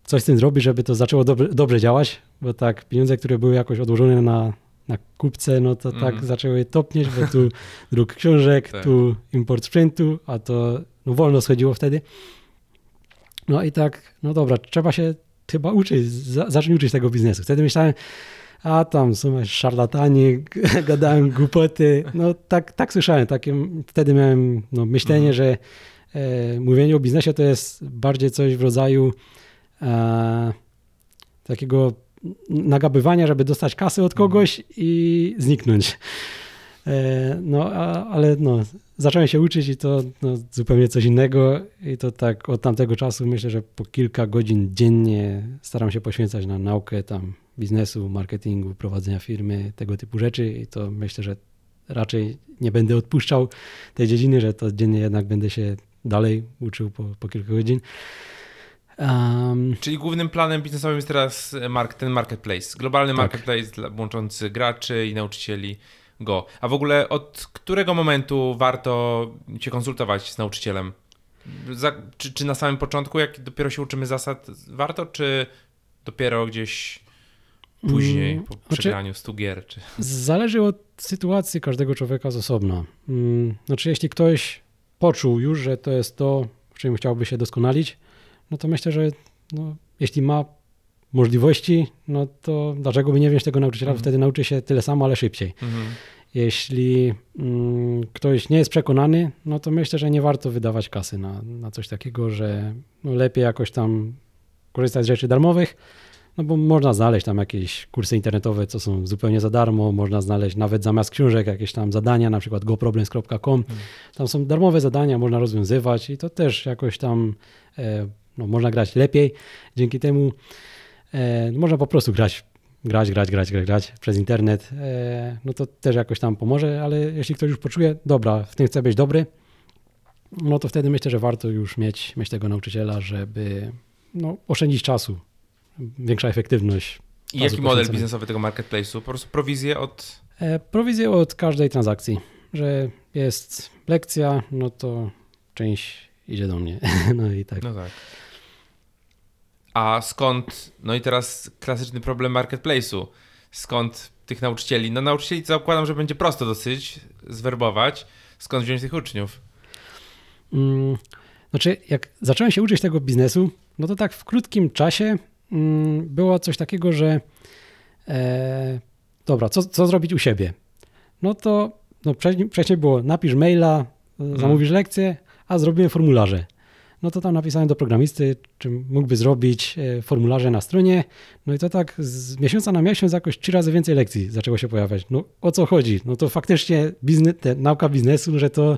coś z tym zrobić, żeby to zaczęło dobrze, dobrze działać, bo tak pieniądze, które były jakoś odłożone na, na kupce, no to tak Mhm. zaczęły topnieć, bo tu druk książek, Tak. tu import sprzętu, a to no, wolno schodziło wtedy. No i tak, no dobra, trzeba się chyba uczyć, za, zacząć uczyć tego biznesu. Wtedy myślałem, a tam są szarlatani, gadałem głupoty. No tak, tak słyszałem, takie, wtedy miałem no, myślenie, Mhm. że mówienie o biznesie to jest bardziej coś w rodzaju e, takiego nagabywania, żeby dostać kasę od kogoś i zniknąć. E, no, a, ale no, zacząłem się uczyć i to no, zupełnie coś innego i to tak od tamtego czasu myślę, że po kilka godzin dziennie staram się poświęcać na naukę tam biznesu, marketingu, prowadzenia firmy, tego typu rzeczy i to myślę, że raczej nie będę odpuszczał tej dziedziny, że to dziennie jednak będę się dalej uczył po, po kilka godzin. Um, Czyli głównym planem biznesowym jest teraz mark, ten marketplace. Globalny Tak. marketplace dla, łączący graczy i nauczycieli Go. A w ogóle od którego momentu warto się konsultować z nauczycielem? Za, czy, czy na samym początku, jak dopiero się uczymy zasad, warto, czy dopiero gdzieś później, Mm, po znaczy- przegraniu 100 gier? Czy... Zależy od sytuacji każdego człowieka z osobna. Mm, Znaczy, jeśli ktoś poczuł już, że to jest to, w czym chciałby się doskonalić, no to myślę, że no, jeśli ma możliwości, no to dlaczego by nie wziąć tego nauczyciela, Mhm. wtedy nauczy się tyle samo, ale szybciej. Mhm. Jeśli mm, ktoś nie jest przekonany, no to myślę, że nie warto wydawać kasy na, na coś takiego, że no lepiej jakoś tam korzystać z rzeczy darmowych, no bo można znaleźć tam jakieś kursy internetowe, co są zupełnie za darmo, można znaleźć nawet zamiast książek jakieś tam zadania, na przykład goproblems.com. Tam są darmowe zadania, można rozwiązywać i to też jakoś tam e, no, można grać lepiej. Dzięki temu e, można po prostu grać, grać, grać, grać, grać, grać przez internet. E, no to też jakoś tam pomoże, ale jeśli ktoś już poczuje, dobra, w tym chce być dobry, no to wtedy myślę, że warto już mieć, mieć tego nauczyciela, żeby no, oszczędzić czasu. Większa efektywność. I jaki model biznesowy tego marketplace'u? Po prostu prowizję od... E, prowizję od każdej transakcji, że jest lekcja, no to część idzie do mnie. No i tak. No tak. A skąd, no i teraz klasyczny problem marketplace'u. Skąd tych nauczycieli? No nauczycieli zakładam, że będzie prosto dosyć zwerbować. Skąd wziąć tych uczniów? Mm, znaczy, jak zacząłem się uczyć tego biznesu, no to tak w krótkim czasie było coś takiego, że e, dobra, co, co zrobić u siebie? No to no, wcześniej było napisz maila, mhm. zamówisz lekcję, a zrobiłem formularze. No to tam napisałem do programisty, czy mógłby zrobić e, formularze na stronie. No i to tak z miesiąca na miesiąc jakoś trzy razy więcej lekcji zaczęło się pojawiać. No o co chodzi? No to faktycznie biznes, te, nauka biznesu, że to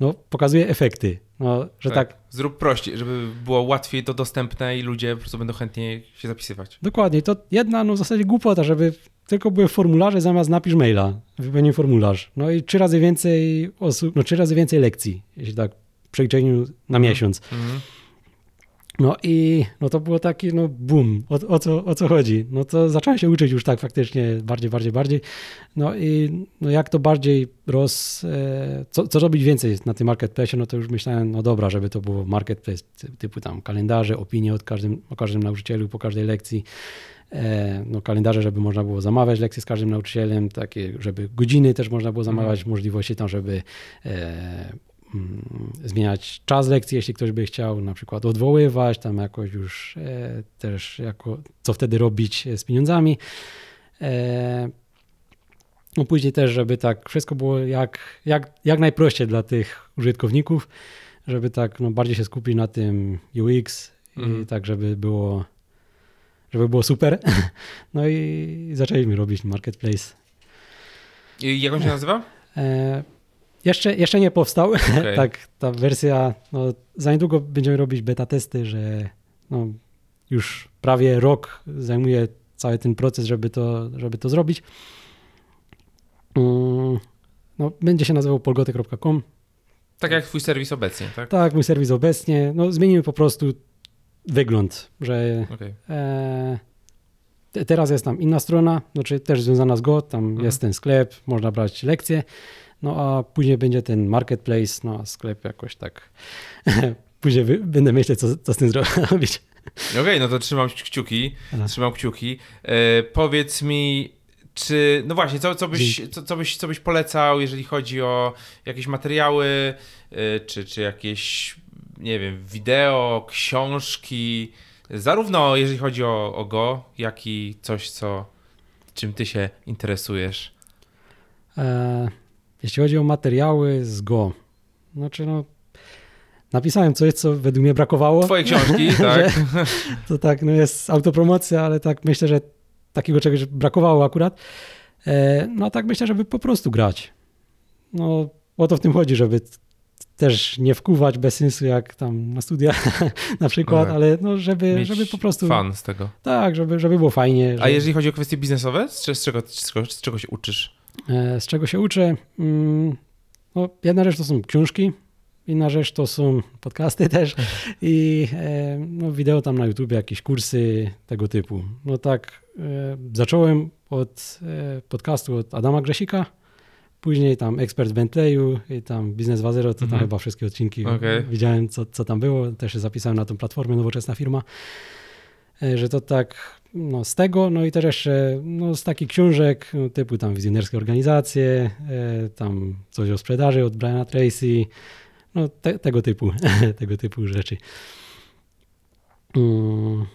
no, pokazuje efekty. No, że tak. tak. Zrób prościej, żeby było łatwiej to dostępne i ludzie po prostu będą chętniej się zapisywać. Dokładnie. To jedna no, w zasadzie głupota, żeby tylko były formularze zamiast napisz maila, wypełnij formularz. No i trzy razy więcej osób, no trzy razy więcej lekcji, jeśli tak w przeliczeniu na mhm. miesiąc. Mm. No i no to było taki, no boom, o, o, co, o co chodzi? No to zacząłem się uczyć już tak faktycznie bardziej, bardziej, bardziej. No i no jak to bardziej roz... E, co, co robić więcej na tym marketplace, no to już myślałem, no dobra, żeby to było marketplace typu tam kalendarze, opinie od każdym, o każdym nauczycielu po każdej lekcji. E, no, kalendarze, żeby można było zamawiać lekcje z każdym nauczycielem, takie, żeby godziny też można było zamawiać, mhm. możliwości tam, żeby e, zmieniać czas lekcji, jeśli ktoś by chciał na przykład odwoływać, tam jakoś już e, też jako, co wtedy robić z pieniądzami. E, no później też, żeby tak wszystko było jak, jak, jak najprościej dla tych użytkowników, żeby tak no, bardziej się skupić na tym UX mhm. i tak, żeby było żeby było super. No i zaczęliśmy robić marketplace. I jak on się nazywa? E, jeszcze, jeszcze nie powstał. Okay. tak, ta wersja, no, za niedługo będziemy robić beta testy, że no, już prawie rok zajmuje cały ten proces, żeby to, żeby to zrobić. Mm, no, będzie się nazywał polgoty.com. Tak jak twój serwis obecnie, tak? Tak, mój serwis obecnie. No, zmienimy po prostu wygląd, że okay. e, teraz jest tam inna strona, znaczy też związana z Go, tam mhm. jest ten sklep, można brać lekcje. No a później będzie ten marketplace, no a sklep jakoś tak. później będę myśleć, co, co z tym zrobić. Okej, okay, no to trzymam kciuki. Aha. Trzymam kciuki. E, powiedz mi, czy, no właśnie, co, co, byś, co, co, byś, co byś polecał, jeżeli chodzi o jakieś materiały, e, czy, czy jakieś, nie wiem, wideo, książki, zarówno jeżeli chodzi o, o Go, jak i coś, co, czym ty się interesujesz? E, jeśli chodzi o materiały z Go, znaczy no, napisałem coś, co według mnie brakowało. Twoje książki, tak. to tak, no jest autopromocja, ale tak myślę, że takiego czegoś brakowało akurat. E, no tak myślę, żeby po prostu grać. No o to w tym chodzi, żeby też nie wkuwać bez sensu jak tam na studiach na przykład, no tak. ale no żeby, żeby po prostu... fan z tego. Tak, żeby, żeby było fajnie. A jeżeli chodzi o kwestie biznesowe, z, z, czego, z, czego, z czego się uczysz? E, z czego się uczę? Mm, no, jedna rzecz to są książki, inna rzecz to są podcasty też i e, no, wideo tam na YouTube, jakieś kursy tego typu. No tak, e, zacząłem od podcastu od Adama Grzesika, później tam ekspert Bentleyu i tam Biznes 2.0, to tam mhm. chyba wszystkie odcinki okay. widziałem, co, co tam było. Też się zapisałem na tą platformę Nowoczesna Firma, że to tak no, z tego, no i też jeszcze no, z takich książek no, typu tam wizjonerskie organizacje, e, tam coś o sprzedaży od Briana Tracy, no te, tego typu, tego typu rzeczy. Mm,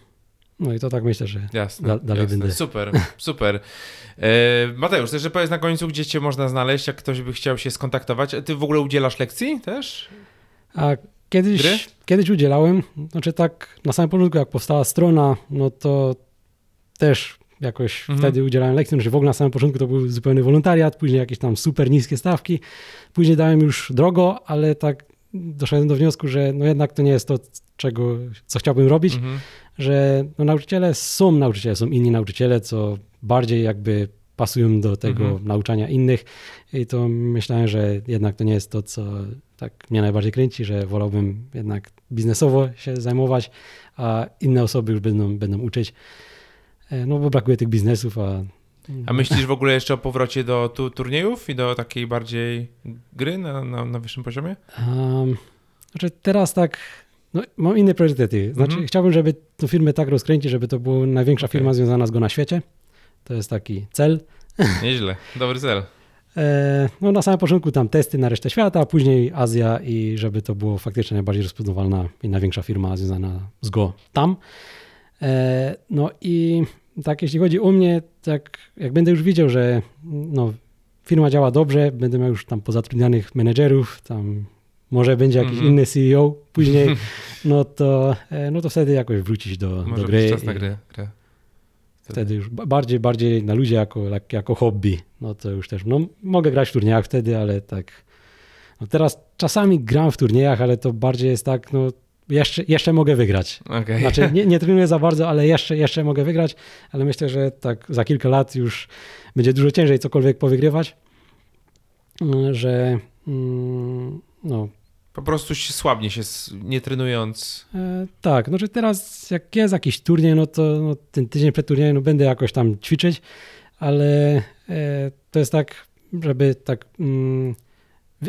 no i to tak myślę, że jasne, da, dalej jasne. będę. Super, super. E, Mateusz, też powiedz na końcu, gdzie cię można znaleźć, jak ktoś by chciał się skontaktować. Ty w ogóle udzielasz lekcji też? A kiedyś, kiedyś udzielałem, znaczy tak na samym początku jak powstała strona, no to też jakoś mhm. wtedy udzielałem lekcji, że w ogóle na samym początku to był zupełny wolontariat, później jakieś tam super niskie stawki, później dałem już drogo, ale tak doszedłem do wniosku, że no jednak to nie jest to, czego, co chciałbym robić, mhm. że no nauczyciele są nauczyciele, są inni nauczyciele, co bardziej jakby pasują do tego Mhm. nauczania innych i to myślałem, że jednak to nie jest to, co tak mnie najbardziej kręci, że wolałbym jednak biznesowo się zajmować, a inne osoby już będą, będą uczyć, no bo brakuje tych biznesów, a A myślisz w ogóle jeszcze o powrocie do tu, turniejów i do takiej bardziej gry na, na, na wyższym poziomie? Um, znaczy teraz tak, no, mam inne priorytety. Znaczy Mhm. chciałbym, żeby tę firmę tak rozkręcić, żeby to była największa Okej. firma związana z Go na świecie. To jest taki cel. Nieźle, dobry cel. E, no na samym początku tam testy na resztę świata, a później Azja i żeby to było faktycznie najbardziej rozpoznawalna i największa firma związana z Go tam. E, no i tak jeśli chodzi o mnie, tak jak będę już widział, że no, firma działa dobrze, będę miał już tam pozatrudnianych menedżerów, tam może będzie jakiś Mhm. inny CEO później, no to, e, no to wtedy jakoś wrócić do, do Może gry. być czas na grę. grę. Wtedy już ba- bardziej, bardziej na ludzie jako, jak- jako hobby. No to już też, no mogę grać w turniejach wtedy, ale tak. No teraz czasami gram w turniejach, ale to bardziej jest tak, no jeszcze, jeszcze mogę wygrać. Okej. Znaczy nie, nie trenuję za bardzo, ale jeszcze, jeszcze mogę wygrać, ale myślę, że tak za kilka lat już będzie dużo ciężej cokolwiek powygrywać, Mm, że mm, no Po prostu się słabnie się, nie trenując. E, tak, no że teraz jak jest jakiś turniej, no to no, ten tydzień przed turniejem no, będę jakoś tam ćwiczyć, ale e, to jest tak, żeby tak mm,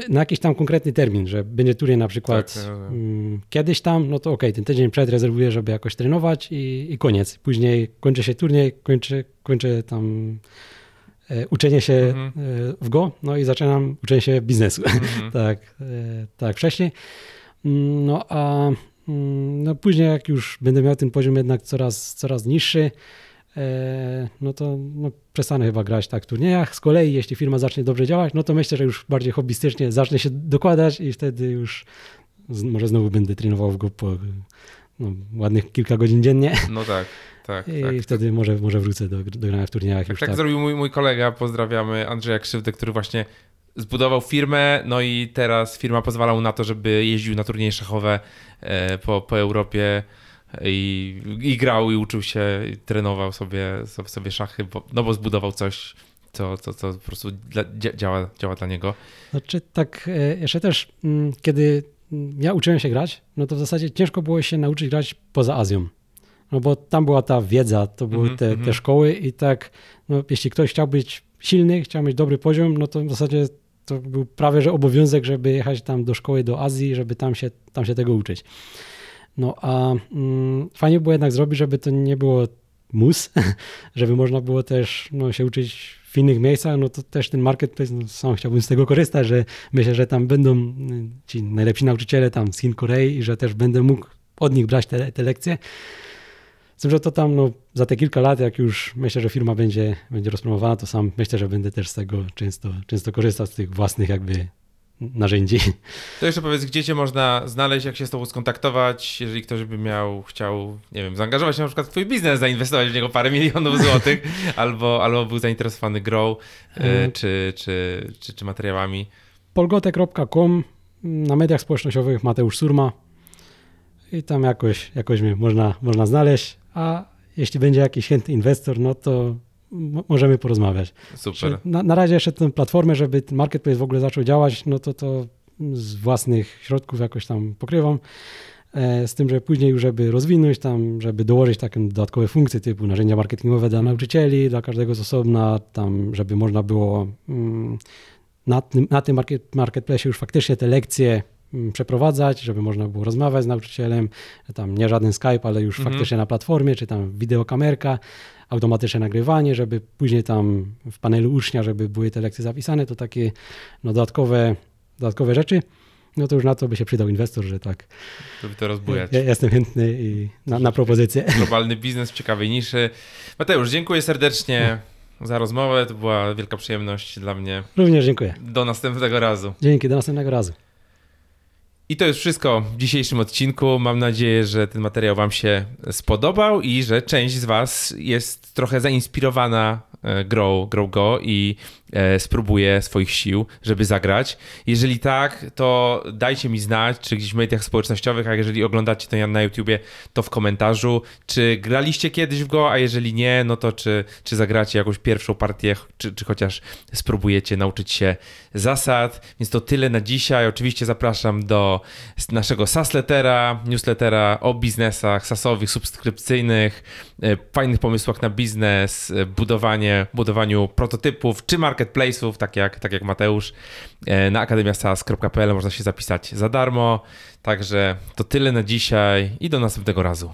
na jakiś tam konkretny termin, że będzie turniej na przykład Tak, mm, kiedyś tam, no to okej, ten tydzień przed rezerwuję, żeby jakoś trenować i, i koniec. Później kończy się turniej, kończę, kończę tam e, uczenie się Mhm. e, w Go, no i zaczynam uczenie się biznesu Mhm. tak, e, tak wcześniej. Mm, No a mm, no później jak już będę miał ten poziom jednak coraz, coraz niższy, no to no przestanę chyba grać tak w turniejach. Z kolei jeśli firma zacznie dobrze działać, no to myślę, że już bardziej hobbystycznie zacznę się dokładać i wtedy już może znowu będę trenował w go po no, ładnych kilka godzin dziennie No tak, tak. i tak. wtedy może, może wrócę do, do grania w turniejach Tak, tak tak. zrobił mój, mój kolega, pozdrawiamy Andrzeja Krzywdę, który właśnie zbudował firmę, no i teraz firma pozwala mu na to, żeby jeździł na turnieje szachowe e, po, po Europie i, i grał i uczył się, i trenował sobie, sobie, szachy, bo, no bo zbudował coś, co, co, co po prostu dla, dzia- działa, działa dla niego. Znaczy tak, e, jeszcze też, mm, kiedy mm, ja uczyłem się grać, no to w zasadzie ciężko było się nauczyć grać poza Azją. No bo tam była ta wiedza, to były Mhm, te, mhm. te szkoły i tak, no jeśli ktoś chciał być silny, chciał mieć dobry poziom, no to w zasadzie to był prawie, że obowiązek, żeby jechać tam do szkoły do Azji, żeby tam się, tam się tego uczyć. No a mm, fajnie było jednak zrobić, żeby to nie było mus, żeby można było też no, się uczyć w innych miejscach, no to też ten marketplace, no, sam chciałbym z tego korzystać, że myślę, że tam będą y, ci najlepsi nauczyciele tam z Chin, Korei i że też będę mógł od nich brać te, te lekcje. Z tym, że to tam no, za te kilka lat, jak już myślę, że firma będzie, będzie rozpromowana, to sam myślę, że będę też z tego często, często korzystał z tych własnych jakby narzędzi. To jeszcze powiedz, gdzie cię można znaleźć, jak się z tobą skontaktować, jeżeli ktoś by miał, chciał, nie wiem, zaangażować się na przykład w twój biznes, zainwestować w niego parę milionów złotych, albo, albo był zainteresowany grą, y, Mhm. czy, czy, czy, czy materiałami. polgotek.com na mediach społecznościowych Mateusz Surma i tam jakoś, jakoś mnie można, można znaleźć, a jeśli będzie jakiś chętny inwestor, no to możemy porozmawiać. Super. Na, na razie jeszcze tę platformę, żeby ten marketplace w ogóle zaczął działać, no to to z własnych środków jakoś tam pokrywam. E, Z tym, że później już, żeby rozwinąć tam, żeby dołożyć takie dodatkowe funkcje typu narzędzia marketingowe dla nauczycieli, dla każdego z osobna, tam, żeby można było mm, na tym, na tym market, marketplace już faktycznie te lekcje przeprowadzać, żeby można było rozmawiać z nauczycielem, tam nie żaden Skype, ale już Mhm. faktycznie na platformie, czy tam wideokamerka, automatyczne nagrywanie, żeby później tam w panelu ucznia, żeby były te lekcje zapisane, to takie no, dodatkowe, dodatkowe rzeczy. No to już na to by się przydał inwestor, że tak. Żeby to rozbujać. Ja, jestem chętny i na, na propozycję. Globalny biznes w ciekawej niszy. Mateusz, dziękuję serdecznie za rozmowę. To była wielka przyjemność dla mnie. Również dziękuję. Do następnego razu. Dzięki, do następnego razu. I to jest wszystko w dzisiejszym odcinku. Mam nadzieję, że ten materiał Wam się spodobał i że część z Was jest trochę zainspirowana e, grą, grą Go i spróbuję swoich sił, żeby zagrać. Jeżeli tak, to dajcie mi znać, czy gdzieś w mediach społecznościowych, a jeżeli oglądacie to na YouTubie, to w komentarzu, czy graliście kiedyś w go, a jeżeli nie, no to czy, czy zagracie jakąś pierwszą partię, czy, czy chociaż spróbujecie nauczyć się zasad. Więc to tyle na dzisiaj. Oczywiście zapraszam do naszego SaaSlettera, newslettera o biznesach sasowych, subskrypcyjnych, e, fajnych pomysłach na biznes, e, budowanie, budowaniu prototypów czy marketplace'ów, tak jak, tak jak Mateusz. E, Na akademiasas.pl można się zapisać za darmo. Także to tyle na dzisiaj i do następnego razu.